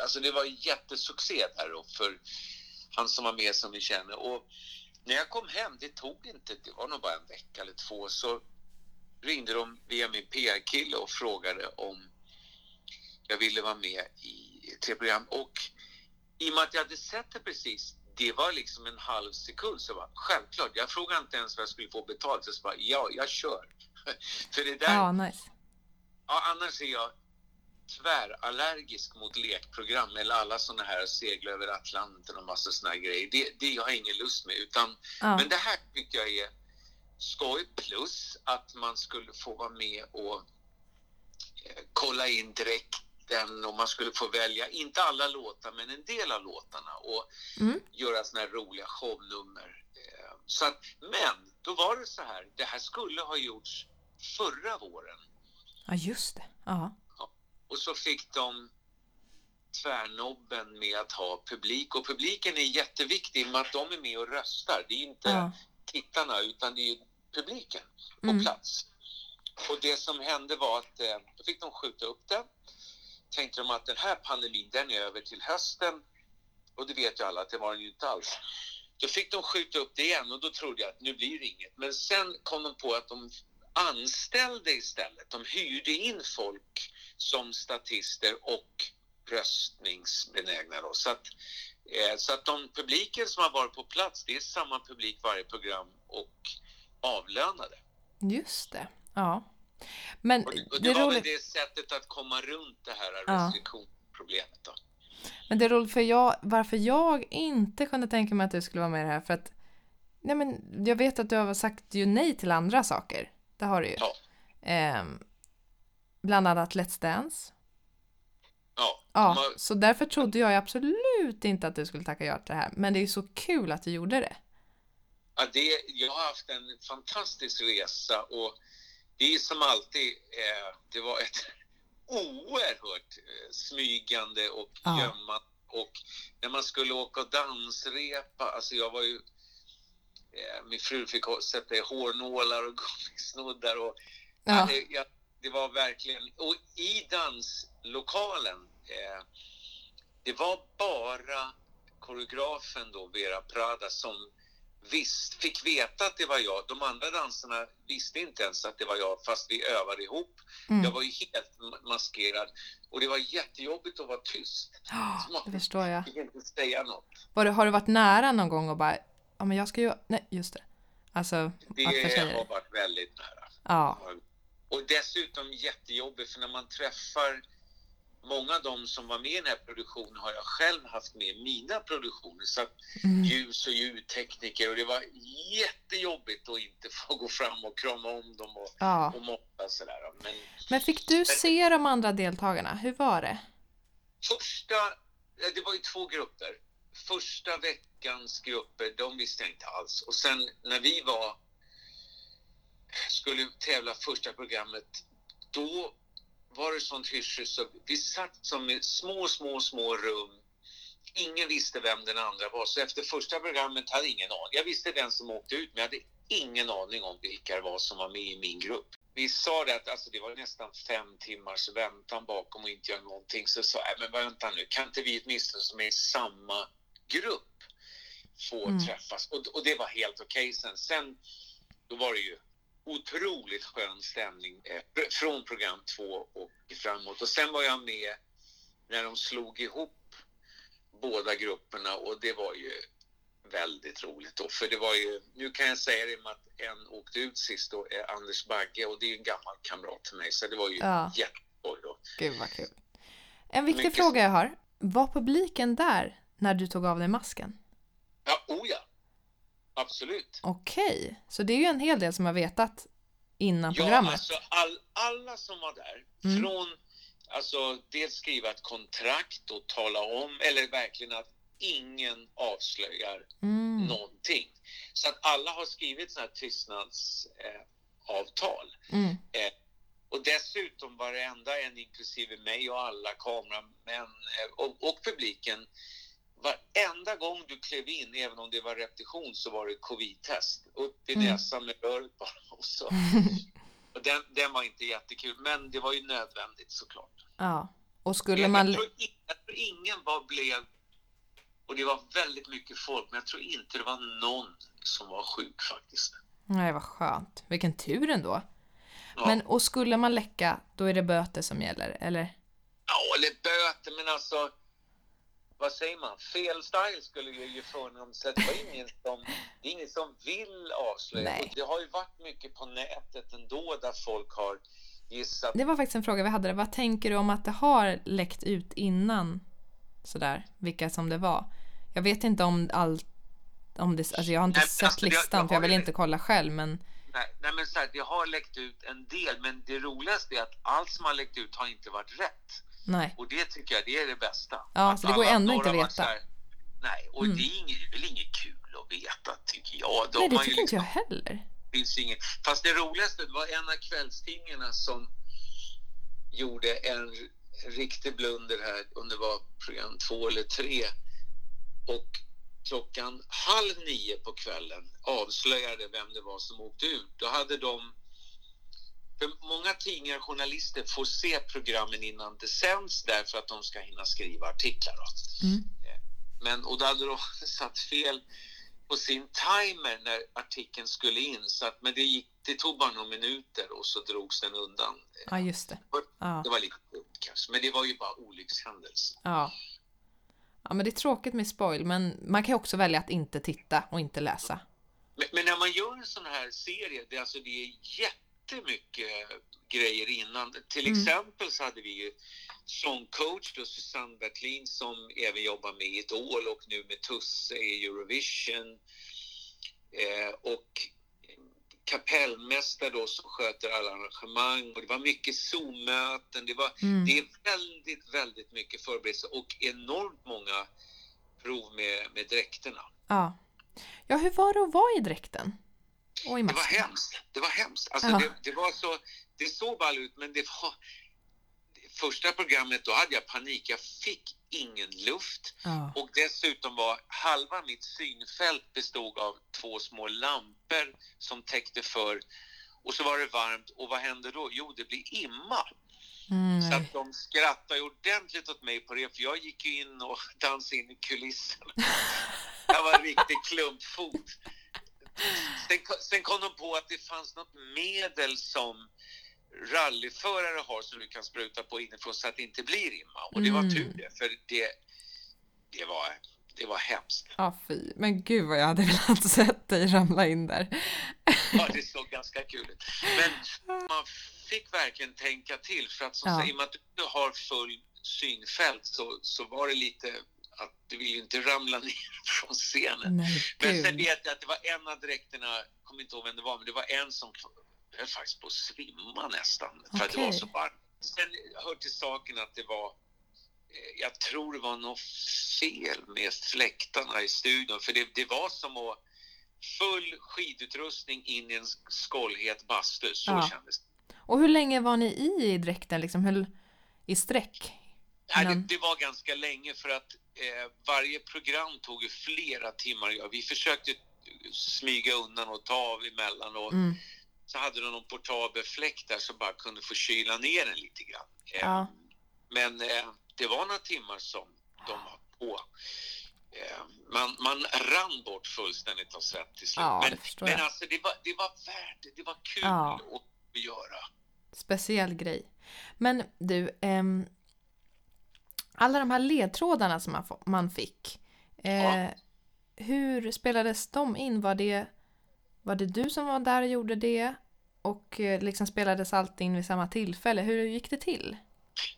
alltså det var jättesuccé där då för han som var med som vi känner. Och när jag kom hem, det tog inte, det var nog bara en vecka eller två, så ringde de via min PR-kille och frågade om jag ville vara med i ett tv-program. Och i och med att jag hade sett det precis, det var liksom en halv sekund, så var självklart, jag frågade inte ens vad jag skulle få betalt, så jag bara, ja, jag kör. För det där, Ja, nice. Ja, annars är jag tvärallergisk mot lekprogram eller alla såna här segla över Atlanten och massa såna här grejer. Det, det har jag ingen lust med. Utan, Ja. Men det här tycker jag är skoj. Plus att man skulle få vara med och eh, kolla in dräkten och man skulle få välja, inte alla låtar, men en del av låtarna och Mm. göra såna här roliga shownummer. Eh, Så att, men då var det så här, det här skulle ha gjorts förra våren. Ja, just det. Ja. Och så fick de tvärnobben med att ha publik. Och publiken är jätteviktig med att de är med och röstar. Det är inte Ja. tittarna utan det är publiken på Mm. plats. Och det som hände var att eh, då fick de skjuta upp det. Tänkte de att den här pandemin den är över till hösten. Och det vet ju alla att det var den ju inte alls. Då fick de skjuta upp det igen och då trodde jag att nu blir det inget. Men sen kom de på att de anställde istället. De hyrde in folk som statister och röstningsbenägna. Då. Så, att, eh, så att de publiken som har varit på plats, det är samma publik varje program och avlönade. Just det. Ja. Men Och det det är var väl roligt. det sättet att komma runt det här Ja. restriktionsproblemet. Då. Men det är roligt för jag, varför jag inte kunde tänka mig att du skulle vara med i det här för att nej men, jag vet att du har sagt ju nej till andra saker. Det har du ju. Ehm, bland annat Let's Dance. Ja, Ja, man- så därför trodde jag absolut inte att du skulle tacka ja till det här. Men det är så kul att du gjorde det. Ja, det, jag har haft en fantastisk resa och det är som alltid, eh, det var ett oerhört eh, smygande och Ja. gömmande och när man skulle åka och dansrepa, alltså jag var ju eh, min fru fick sätta i hårnålar och gummisnoddar och Ja. ja. det, jag, det var verkligen, och i danslokalen eh, det var bara koreografen då, Vera Prada, som visst, fick veta att det var jag. De andra dansarna visste inte ens att det var jag, fast vi övade ihop. Mm. Jag var ju helt ma- maskerad och det var jättejobbigt att vara tyst. Man Det förstår jag. fick inte säga något. Var du, har du varit nära någon gång och bara, ja men jag ska ju, nej just det. Alltså, Det har varit väldigt nära. Ja. Och dessutom jättejobbigt för när man träffar många av de som var med i den här produktionen har jag själv haft med i mina produktioner. Så att Mm. ljus och ljudtekniker och det var jättejobbigt att inte få gå fram och krama om dem och, Ja. och moppa sådär. Men Men fick du se de andra deltagarna? Hur var det? första, ja, det var ju två grupper. Första veckans grupper, de visste jag inte alls. Och sen när vi var, skulle tävla första programmet, då var det sånt hysch så vi satt som i små, små, små rum. Ingen visste vem den andra var, så efter första programmet hade jag ingen aning. Jag visste vem som åkte ut, men jag hade ingen aning om vilka det var som var med i min grupp. Vi sa det att alltså, det var nästan fem timmars väntan bakom och inte göra någonting. Så sa jag, men vänta nu, kan inte vi åtminstone som är i samma grupp få Mm. träffas? Och, och det var helt okej sen. Sen, då var det ju otroligt skön stämning eh, fr- från program två och framåt. Och sen var jag med när de slog ihop båda grupperna och det var ju väldigt roligt då. För det var ju, nu kan jag säga det med att en åkte ut sist då, är Anders Bagge och det är ju en gammal kamrat till mig så det var ju Ja. jätteskoj då. Gud vad kul. En viktig Mycket- fråga jag har. Var publiken där när du tog av dig masken? Ja, oh ja. Absolut. Okej, så det är ju en hel del som har vetat innan Ja, programmet. alltså all, alla som var där, Mm. från alltså dels skriva ett kontrakt och tala om, eller verkligen att ingen avslöjar Mm. någonting. Så att alla har skrivit sådana här tystnadsavtal. Eh. Mm. Eh, och dessutom varenda en, inklusive mig och alla kameramän eh, och, och publiken, varenda gång du klev in, även om det var repetition, så var det covid-test. Upp i Mm. näsan med röret bara. Och så. Och den, den var inte jättekul, men det var ju nödvändigt såklart. Ja. Och skulle man... jag, tror, i- jag tror ingen var blev... Och det var väldigt mycket folk, men jag tror inte det var någon som var sjuk faktiskt. Nej, vad skönt. Vilken tur ändå. Ja. Men och skulle man läcka, då är det böter som gäller, eller? Ja, eller böter, men alltså... Vad säger man? Fel style skulle ju ge förnamn. Så det var ingen som, det är ingen som vill avslöja. Nej. Det har ju varit mycket på nätet ändå där folk har gissat. Det var faktiskt en fråga vi hade. Vad tänker du om att det har läckt ut innan? Sådär, vilka som det var. Jag vet inte om allt... Om det, alltså jag har inte Nej, sett alltså, jag- listan jag för jag vill inte kolla själv men... Nej, nej men så här, det har läckt ut en del, men det roligaste är att allt som har läckt ut har inte varit rätt. Nej. Och det tycker jag det är det bästa. Ja, Att så det går ändå inte att veta. här, nej, och Mm. det, är inget, det är väl inget kul att veta tycker jag. De Nej, det tycker inte jag liksom- heller. finns inget. Fast det roligaste det var en av kvällstidningarna som gjorde en riktig blunder här under var program två eller tre. Och klockan halv nio på kvällen avslöjade vem det var som åkte ut. Då hade de för många tidningar och journalister får se programmen innan det sänds därför att de ska hinna skriva artiklar. Då. Mm. Men, och då hade de satt fel på sin timer när artikeln skulle in. Så att, men det, gick, det tog bara några minuter och så drogs den undan. Ja, just det. Ja. Det var lite dumt kanske, men det var ju bara olyckshändelse. Ja. Ja, men det är tråkigt med spoil, men man kan också välja att inte titta och inte läsa. Men, men när man gör en sån här serie, det, är alltså, det är jättemycket grejer innan. Till Mm. exempel så hade vi ju sångcoach då, Susanne Bertlin som även jobbar med Idol och nu med Tusse i Eurovision. Eh, och kapellmästare då som sköter alla arrangemang. Och det var mycket Zoom-möten. Det, var, Mm. det är väldigt, väldigt mycket förberedelse och enormt många prov med, med dräkterna. Ja. Ja, hur var det att vara i dräkten? I Det var hemskt. Det var hemskt. Alltså, det, det var så... Det såg ball ut, men det var... Första programmet, då hade jag panik. Jag fick ingen luft. Ja. Och dessutom var halva mitt synfält bestod av två små lampor som täckte för. Och så var det varmt. Och vad hände då? Jo, det blev imma. Mm, Så att de skrattade ordentligt åt mig på det, för jag gick ju in och dansade in i kulisserna. Jag var en riktig klumpfot. Sen, sen kom de på att det fanns något medel som rallyförare har som du kan spruta på inifrån så att det inte blir imma. Och det var Mm. tur det, för det, det, var, det var hemskt. Ja, fy. Men gud vad jag hade velat sett dig ramla in där. Ja, det såg ganska kul ut. Men man fick verkligen tänka till för att som Ja. sagt, i och med att du har full synfält så, så var det lite att du vill ju inte ramla ner från scenen. Nej, Men sen vet jag att det var en av dräkterna, jag kommer inte ihåg vem det var, men det var en som höll faktiskt på att svimma nästan för att det var så varmt. Sen hör till saken att det var eh, jag tror det var något fel med fläktarna i studion för det, det var som att full skidutrustning in i en skållhet bastu, så Ja. kändes det. Och hur länge var ni i, dräkten, liksom, hur, i sträck? Nej, det, det var ganska länge för att eh, varje program tog ju flera timmar att göra. Vi försökte smyga undan och ta av emellan och Mm. så hade de någon portabel fläkt där som bara kunde få kyla ner den lite grann. Eh, Ja. Men eh, det var några timmar som de var på. Eh, man, man rann bort fullständigt av svett till slut. Ja, det men förstår men alltså, det, var, det var värt det. Det var kul Ja. att göra. Speciell grej. Men du, ehm, alla de här ledtrådarna som man, fick. Eh, Hur spelades de in? Var det, var det du som var där och gjorde det? Och eh, liksom spelades allt in vid samma tillfälle? Hur gick det till?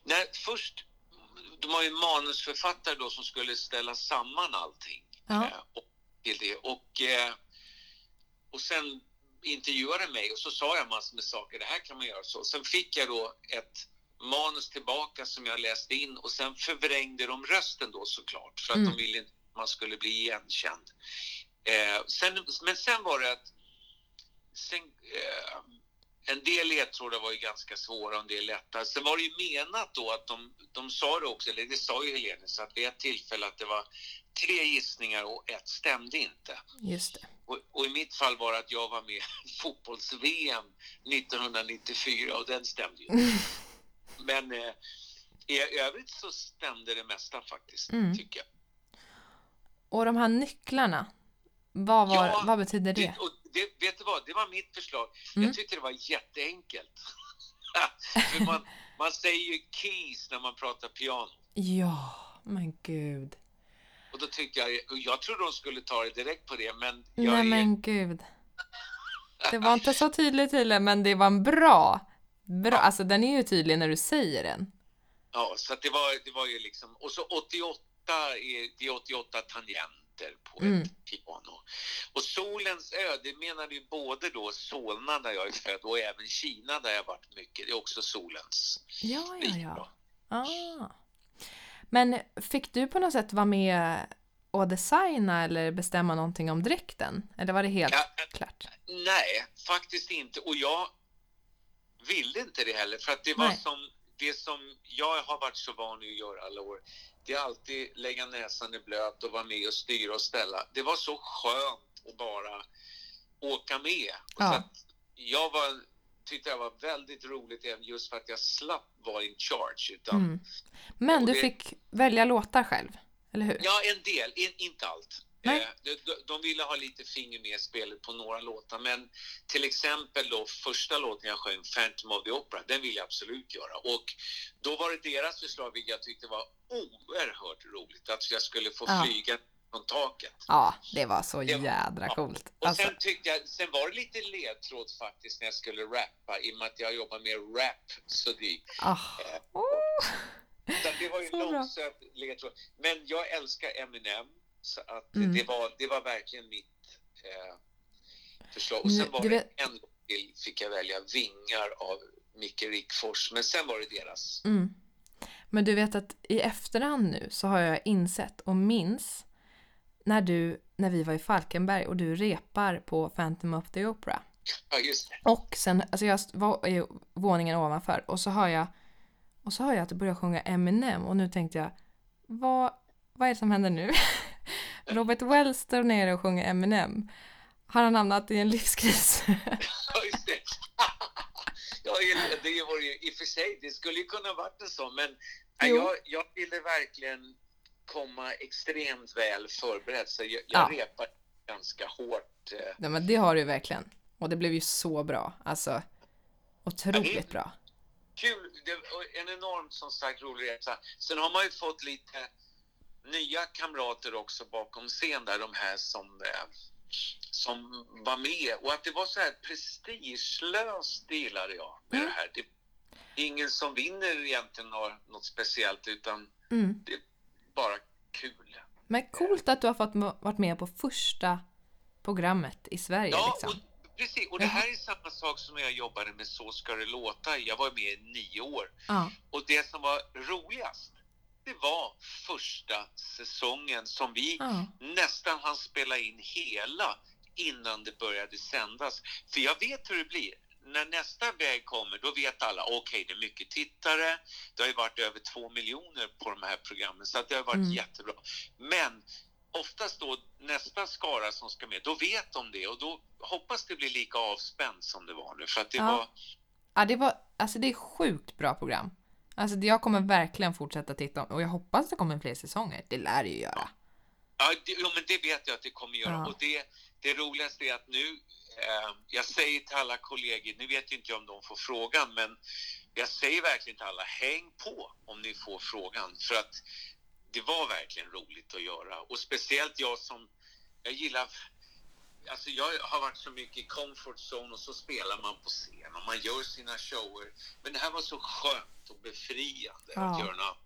Nej, först, de har ju manusförfattare då som skulle ställa samman allting. Ja. Eh, och, till det. Och, eh, och sen intervjuade mig och så sa jag massor med saker, det här kan man göra så. Sen fick jag då ett manus tillbaka som jag läste in och sen förvrängde de rösten då såklart för att Mm. de ville inte att man skulle bli igenkänd. Eh, sen, men sen var det att sen, eh, en del ledtrådar var ju ganska svåra och en del lätta. Sen var det ju menat då att de, de sa det också, eller det sa ju Helenius, att vid ett tillfälle att det var tre gissningar och ett stämde inte. Just det. Och, och i mitt fall var det att jag var med i fotbolls-VM 1994 och den stämde ju inte. Men eh, i övrigt så stämde det mesta faktiskt, Mm. tycker jag. Och de här nycklarna, vad, var, Ja, vad betyder det? Och det, vet du vad, det var mitt förslag. Mm. Jag tyckte det var jätteenkelt. För man, man säger ju keys när man pratar piano. Ja, men gud. Och då tyckte jag, jag trodde de skulle ta det direkt på det, men jag Nej är, men gud. Det var inte så tydligt tydligen, men det var en bra. Bra. Alltså den är ju tydlig när du säger den. Ja, så att det var, det var ju liksom, och så 88 är, det är 88 tangenter på Mm. ett piano. Och Solens ö, det menade ju både då Solna där jag är född och även Kina där jag varit mycket. Det är också solens. Ja, ja, ja. Ah. Men fick du på något sätt vara med och designa eller bestämma någonting om dräkten? Eller var det helt Ja, klart? Nej, faktiskt inte. Och jag ville inte det heller. För att det var Nej. som det som jag har varit så van att göra alla år. Det är alltid lägga näsan i blöt och vara med och styra och ställa. Det var så skönt att bara åka med. Ja. så jag var, tyckte det var väldigt roligt även just för att jag slapp vara in charge. Utan, Mm. Men du det- fick välja låtar själv, eller hur? Ja, en del, in, inte allt. Nej. Eh, de, de, ville ha lite finger med i spelet på några låtar, men till exempel då första låten jag sjöng, Phantom of the Opera, den ville jag absolut göra. Och då var det deras förslag, vilket jag tyckte var oerhört roligt, att jag skulle få Ja. flyga från taket. Ja, det var så jädra coolt. Och Alltså, sen tyckte jag, sen var det lite ledtråd faktiskt när jag skulle rappa, i och med att jag jobbar med rap, så det, ah. så det var ju långsökt ledtråd. Men jag älskar Eminem, så att Mm. det, var, det var verkligen mitt eh, förslag. Och sen var det vet- en gång till fick jag välja Vingar av Micke Rickfors, men sen var det deras. Mm. Men du vet att i efterhand nu så har jag insett och minns när du, när vi var i Falkenberg och du repar på Phantom of the Opera. Ja, just det. Och sen, alltså jag var i våningen ovanför och så hör jag och så hör jag att du börjar sjunga Eminem och nu tänkte jag vad, vad är det som händer nu? Robert Wells står nere och sjunger Eminem. Har han hamnat i en livskris? Ja, just det. ja, det var ju i och för sig, det skulle ju kunna varit en sån, men jag, jag ville verkligen komma extremt väl förberedd, så jag, jag Ja. repade ganska hårt. Eh, Nej men det har du verkligen. Och det blev ju så bra. Alltså otroligt bra. kul, det var en enormt som sagt rolig resa. Sen har man ju fått lite nya kamrater också bakom scen där, de här som, eh, som var med. Och att det var så här prestigelöst, det gillade jag med det här. Det är ingen som vinner egentligen något, speciellt, utan Mm. det är bara kul. Men coolt att du har fått varit med på första programmet i Sverige Ja, liksom. och, precis. Och det här är samma sak som när jag jobbade med Så ska det låta. Jag var med i nio år. Ja. Och det som var roligast, det var första säsongen som vi Ja. nästan hann spela in hela innan det började sändas. För jag vet hur det blir. när nästa väg kommer, då vet alla, okej det är mycket tittare, det har ju varit över två miljoner på de här programmen, så att det har varit Mm. jättebra. Men oftast då nästa skara som ska med, då vet de det och då hoppas det blir lika avspänt som det var nu, för att det Ja. var Ja, det var, alltså det är sjukt bra program. Alltså jag kommer verkligen fortsätta titta och jag hoppas det kommer fler säsonger. Det lär det ju göra. Ja, det, jo, men det vet jag att det kommer göra. Ja. Och det, det roligaste är att nu, eh, jag säger till alla kollegor, nu vet ju inte jag om de får frågan, men jag säger verkligen till alla, häng på om ni får frågan. För att det var verkligen roligt att göra. Och speciellt jag som, jag gillar, alltså jag har varit så mycket i comfort zone och så spelar man på scen och man gör sina shower. Men det här var så skönt och befriande Ja. att göra något.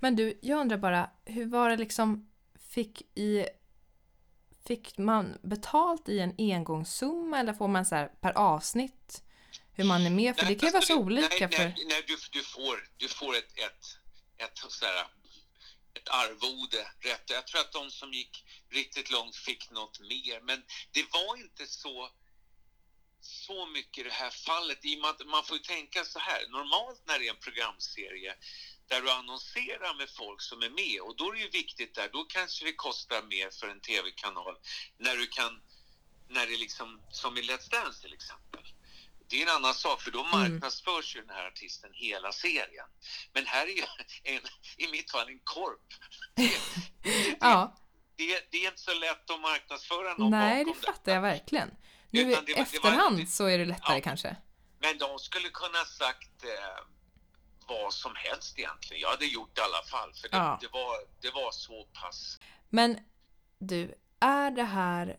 Men du, jag undrar bara, hur var det liksom, fick i... Fick man betalt i en engångssumma eller får man så här per avsnitt hur man är med? För det kan ju vara så olika Nej, för... nej, nej du, du får, du får ett, ett, ett, sådär, ett arvode. Rätt. Jag tror att de som gick riktigt långt fick något mer. Men det var inte så, så mycket i det här fallet. I att man får ju tänka så här. Normalt när det är en programserie där du annonserar med folk som är med och då är det ju viktigt där, då kanske det kostar mer för en tv-kanal när du kan, när det liksom, som i Let's Dance till exempel. Det är en annan sak för då Mm. marknadsförs ju den här artisten hela serien. Men här är ju en, i mitt fall en korp. Ja, Det, det är inte så lätt att marknadsföra någon nej bakom det. fattar jag verkligen. Nu i Utan det var- det var- efterhand så är det lättare kanske. Men de skulle kunna sagt eh, vad som helst egentligen. Jag hade gjort det i alla fall för det, Ja. det, var, det var så pass. Men du, är det här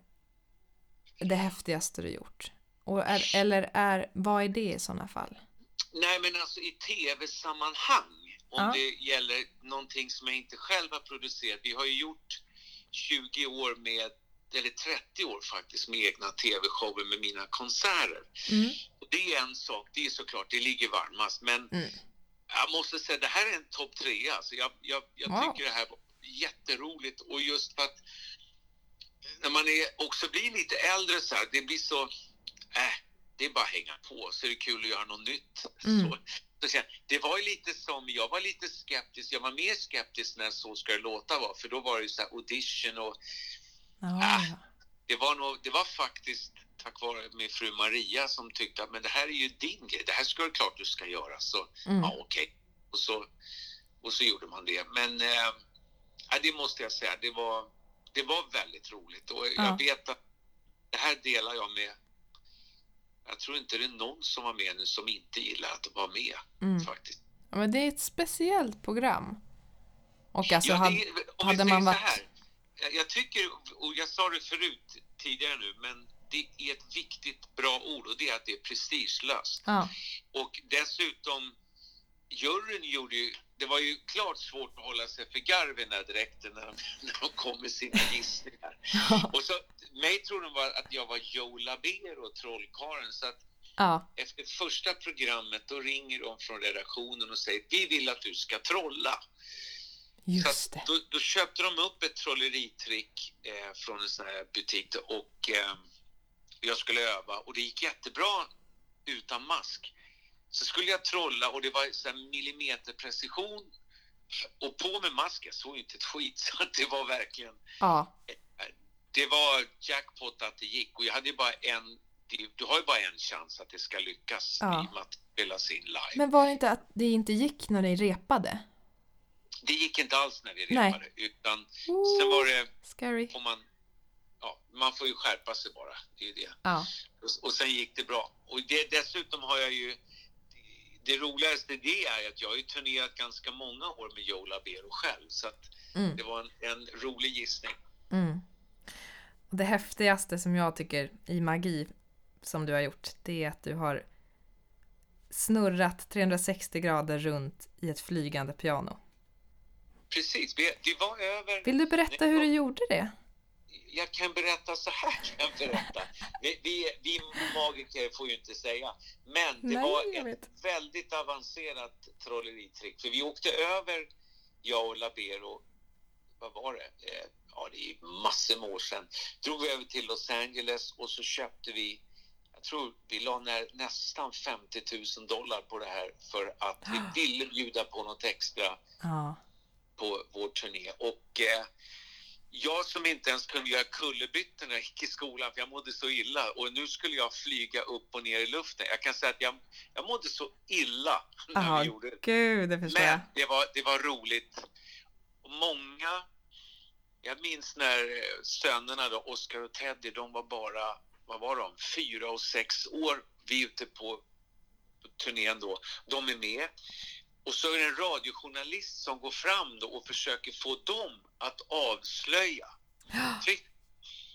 det häftigaste du gjort? Är, eller är, vad är det i sådana fall? Nej men alltså i tv-sammanhang, om Ja. det gäller någonting som jag inte själv har producerat. Vi har ju gjort 20 år med, eller 30 år faktiskt, med egna tv-shower med mina konserter. Mm. Och det är en sak, det är såklart, det ligger varmast. Men Mm. jag måste säga, det här är en topp tre. Alltså jag, jag, jag Wow. tycker det här var jätteroligt och just för att när man är, också blir lite äldre så här, det blir så, äh, det är bara att hänga på så är det kul att göra något nytt. Mm. Så, det var ju lite som, jag var lite skeptisk, jag var mer skeptisk när Så ska det låta var, för då var det ju så här audition och Ja, det var, nog, det var faktiskt tack vare min fru Maria som tyckte att men det här är ju din grej, det här ska du klart du ska göra. Så Mm. ja, okej. Och, så, och så gjorde man det. Men ja, det måste jag säga, det var, det var väldigt roligt. Och Ja. jag vet att det här delar jag med jag tror inte det är någon som var med nu som inte gillar att vara med Mm. faktiskt. Ja, men det är ett speciellt program. Och alltså, Ja, det hade, hade man så varit... här, jag- Jag tycker, och jag sa det förut tidigare nu, men det är ett viktigt bra ord och det är att det är prestigelöst. Ja. Och dessutom, juryn gjorde ju, det var ju klart svårt att hålla sig för garv i den här direkten när de, när de kom med sina gissningar. Och så, mig tror de var att jag var Joe Labero, trollkarlen, så att Ja. efter första programmet då ringer de från redaktionen och säger vi vill att du ska trolla. Just det. Då, då köpte de upp ett trolleritrick eh, från en sån här butik och eh, jag skulle öva och det gick jättebra utan mask. Så skulle jag trolla och det var så millimeterprecision och på med mask, jag såg inte ett skit så det var verkligen Ja. det var jackpot att det gick och jag hade ju bara en du har ju bara en chans att det ska lyckas Ja. i och med att spelas in live. Men var det inte att det inte gick när ni repade? Det gick inte alls när vi Nej. repade utan sen var det Scary. får man, ja, man får ju skärpa sig bara. Det är det. Ja. Och, och sen gick det bra. Och det, dessutom har jag ju, det roligaste det är att jag har ju turnerat ganska många år med Joe Labero själv. Så att Mm. det var en, en rolig gissning. Mm. Det häftigaste som jag tycker i magi som du har gjort, det är att du har snurrat 360 grader runt i ett flygande piano. Precis, vi var över... Vill du berätta hur du gjorde det? Jag kan berätta så här. Kan jag berätta. Vi, vi, vi magiker får ju inte säga. Men det Nej, var ett väldigt avancerat trolleritrick. För vi åkte över, jag och Labero, vad var det? Eh, Ja, det är massor med år sedan. Drog vi över till Los Angeles och så köpte vi, jag tror vi la ner nästan 50 000 dollar på det här för att vi ville bjuda på något extra Ja. på vår turné. Och eh, jag som inte ens kunde göra kullerbyttor när jag gick i skolan för jag mådde så illa och nu skulle jag flyga upp och ner i luften. Jag kan säga att jag, jag mådde så illa när Ja, vi gjorde det. gud, det förstår jag. Men det var, det var roligt. Många, jag minns när eh, sönerna då, Oscar och Teddy, de var bara, vad var de, fyra och sex år. Vi är ute på, på turnén då. De är med. Och så är det en radiojournalist som går fram då och försöker få dem att avslöja tryck.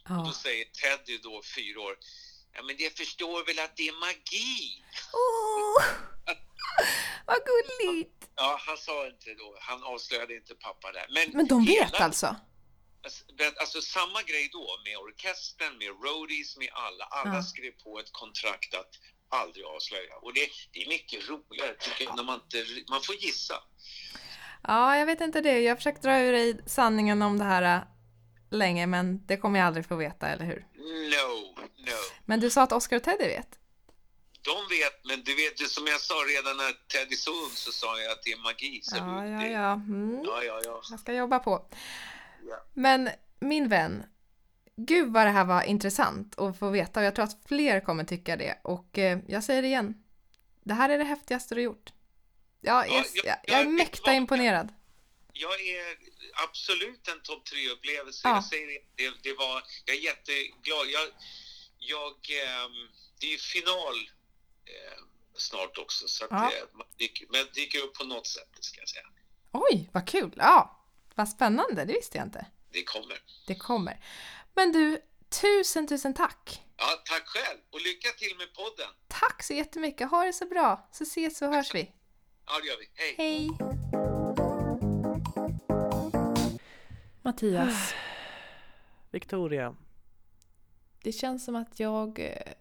Och då säger Teddy då, fyra år, ja men det förstår väl att det är magi? Vad gulligt! Ja, han sa inte då, han avslöjade inte pappa där. Men, Men de vet hela- alltså? Alltså, det- Alltså samma grej då med orkestern, med roadies, med alla. Alla Ja. skrev på ett kontrakt att aldrig avslöja. Och det, det är mycket roligare tycker när man inte, man får gissa. Ja, jag vet inte det. Jag har försökt dra ur dig sanningen om det här äh, länge, men det kommer jag aldrig få veta, eller hur? No, no. Men du sa att Oscar och Teddy vet? De vet, men du vet ju som jag sa redan när Teddy så ung så sa jag att det är magi. Så Ja, ja, ja. Mm. ja, ja, ja. Jag ska jobba på. Ja. Men min vän, gud vad det här var intressant att få veta och jag tror att fler kommer tycka det. Och eh, jag säger det igen, det här är det häftigaste du gjort. Jag är, Ja, jag, jag- jag är jag- mäkta imponerad. Jag är absolut en topp tre upplevelse. Ja. Jag säger det, det, det var, jag är jätteglad. Jag, jag, ehm, det är ju final eh, snart också, så Ja. eh, man dyker, men dyker upp på något sätt, ska jag säga. Oj, vad kul! Ja, vad spännande, det visste jag inte. Det kommer. Det kommer. Men du, tusen, tusen tack! Ja, tack själv och lycka till med podden. Tack så jättemycket, ha det så bra, så ses och hörs vi. Ja, det gör vi. Hej! Hej! Mattias, Victoria. det känns som att jag eh,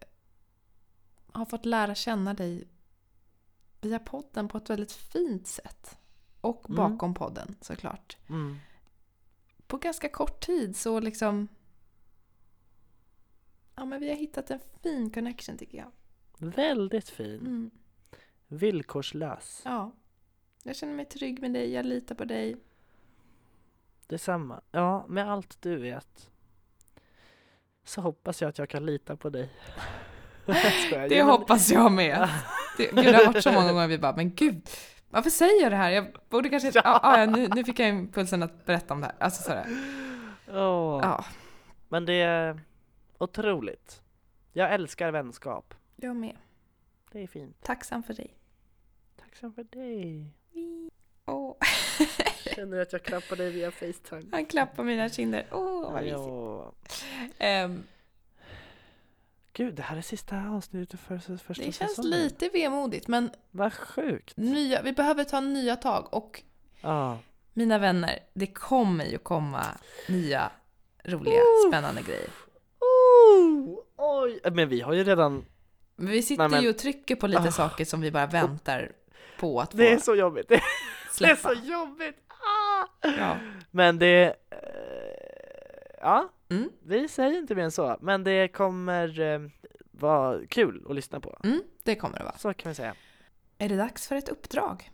har fått lära känna dig via podden på ett väldigt fint sätt. Och Mm. bakom podden såklart. Mm. På ganska kort tid så liksom... Ja men vi har hittat en fin connection tycker jag. Väldigt fin. Mm. Villkorslös. Ja. Jag känner mig trygg med dig, jag litar på dig. Detsamma. Ja, med allt du vet så hoppas jag att jag kan lita på dig. Jag. Det hoppas jag med. Det, gud, det har varit så många gånger vi bara, men gud, varför säger jag det här? Jag borde kanske... Ja. Ah, ja, nu, nu fick jag impulsen att berätta om det här. Alltså sådär. Åh. Ja, Men det är otroligt. Jag älskar vänskap. jag med. Det är fint. Tacksam för dig. Tacksam för dig. Åh, Känner att jag klappar dig via Facetime. han klappar mina kinder. Åh, vad mysigt. Ja. Ehm, Gud, det här är sista avsnittet för för första det känns säsongen. lite vemodigt, men Vad sjukt. nya, vi behöver ta nya tag. Och Ja. mina vänner, det kommer ju komma nya roliga, spännande grejer. Oh, oj. Men vi har ju redan... Men vi sitter Nej, men- ju och trycker på lite Ah. saker som vi bara väntar på att få Det är så jobbigt. Det är släppa. så jobbigt. Ah. Ja. Men det... eh, ja, Mm. vi säger inte mer än så. Men det kommer eh, vara kul att lyssna på. Mm, det kommer det vara. Så kan vi säga. Är det dags för ett uppdrag?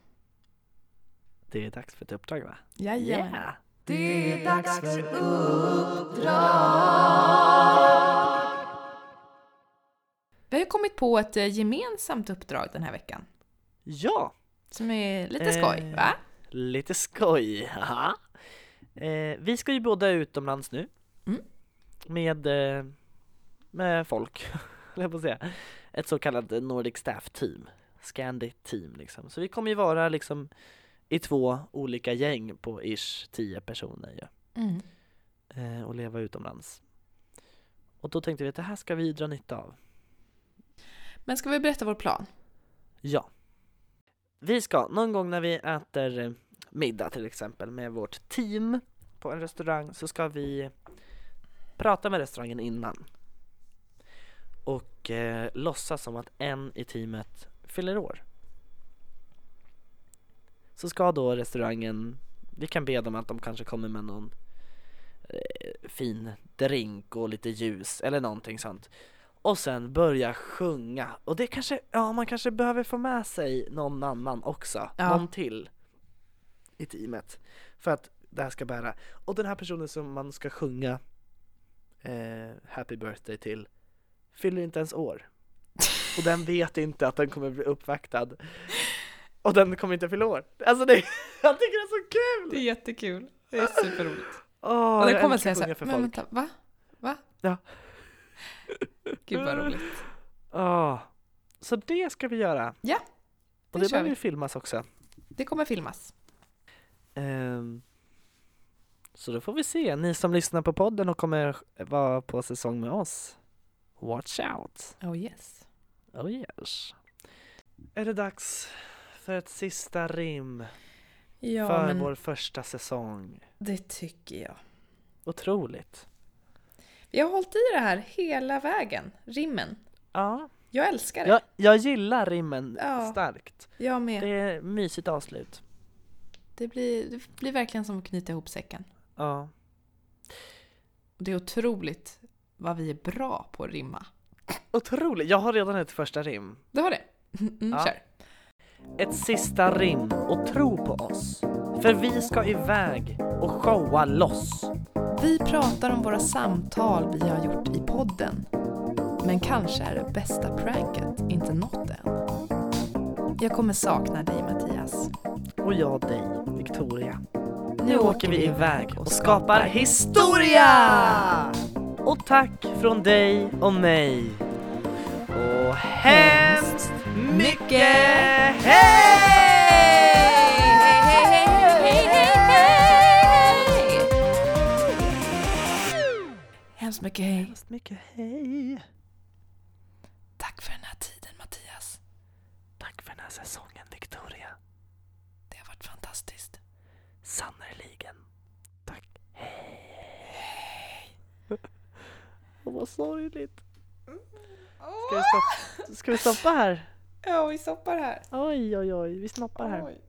Det är dags för ett uppdrag va? Jajamän. Yeah. Det är dags för uppdrag! Vi har ju kommit på ett eh, gemensamt uppdrag den här veckan. Ja! Som är lite skoj, Eh, va? Lite skoj, haha. Eh, vi ska ju båda utomlands nu. Mm. Med, eh, med folk, jag på säga. Ett så kallat Nordic Staff Team. Scandi Team liksom. Så vi kommer ju vara liksom i två olika gäng på ish 10 personer ju. Mm. Eh, och leva utomlands. Och då tänkte vi att det här ska vi dra nytta av. Men ska vi berätta vår plan? Ja. Vi ska, någon gång när vi äter eh, middag till exempel med vårt team på en restaurang så ska vi prata med restaurangen innan. Och eh, låtsas som att en i teamet fyller år. Så ska då restaurangen, vi kan be dem att de kanske kommer med någon eh, fin drink och lite ljus eller någonting sånt och sen börja sjunga. Och det kanske, ja man kanske behöver få med sig någon annan också, Ja. någon till i teamet för att det här ska bära. Och den här personen som man ska sjunga eh, Happy birthday till fyller inte ens år. Och den vet inte att den kommer bli uppvaktad. Och den kommer inte fylla år. Alltså det, jag tycker det är så kul! Det är jättekul. Det är superroligt. Åh, och den kommer säga att så sjunga här, för men folk. vänta, va? Va? Ja. Gud vad roligt. Ja, så det ska vi göra. Ja, Och det det kör behöver ju filmas också. Det kommer filmas. Ehm, så då får vi se, ni som lyssnar på podden och kommer vara på säsong med oss. Watch out! Oh yes. Oh yes. Är det dags för ett sista rim Ja, för vår första säsong? det tycker jag. Otroligt. Vi har hållit i det här hela vägen, rimmen. Ja, Jag älskar det. jag, jag gillar rimmen Ja. starkt. Jag med. Det är mysigt avslut. Det blir, det blir verkligen som att knyta ihop säcken. Ja. Det är otroligt vad vi är bra på att rimma. Otroligt, jag har redan ett första rim. Du har det? Mm, Ja. Kör. Ett sista rim och tro på oss. För vi ska iväg och showa loss. Vi pratar om våra samtal vi har gjort i podden. Men kanske är det bästa pranket inte nått än. Jag kommer sakna dig Mattias. Och jag dig, Victoria. Nu åker vi iväg och skapar historia! Och tack från dig och mig. Och hemskt mycket Hemskt mycket hej. Hemskt mycket hej. Tack för den här tiden Mattias. Tack för den här säsongen, Victoria. Det har varit fantastiskt. Sannerligen. Tack. Hej. Åh, vad sorgligt. Ska vi, stoppa, ska vi stoppa här? Ja, vi stoppar här. Oj, oj, oj. Vi snoppar här. Oj.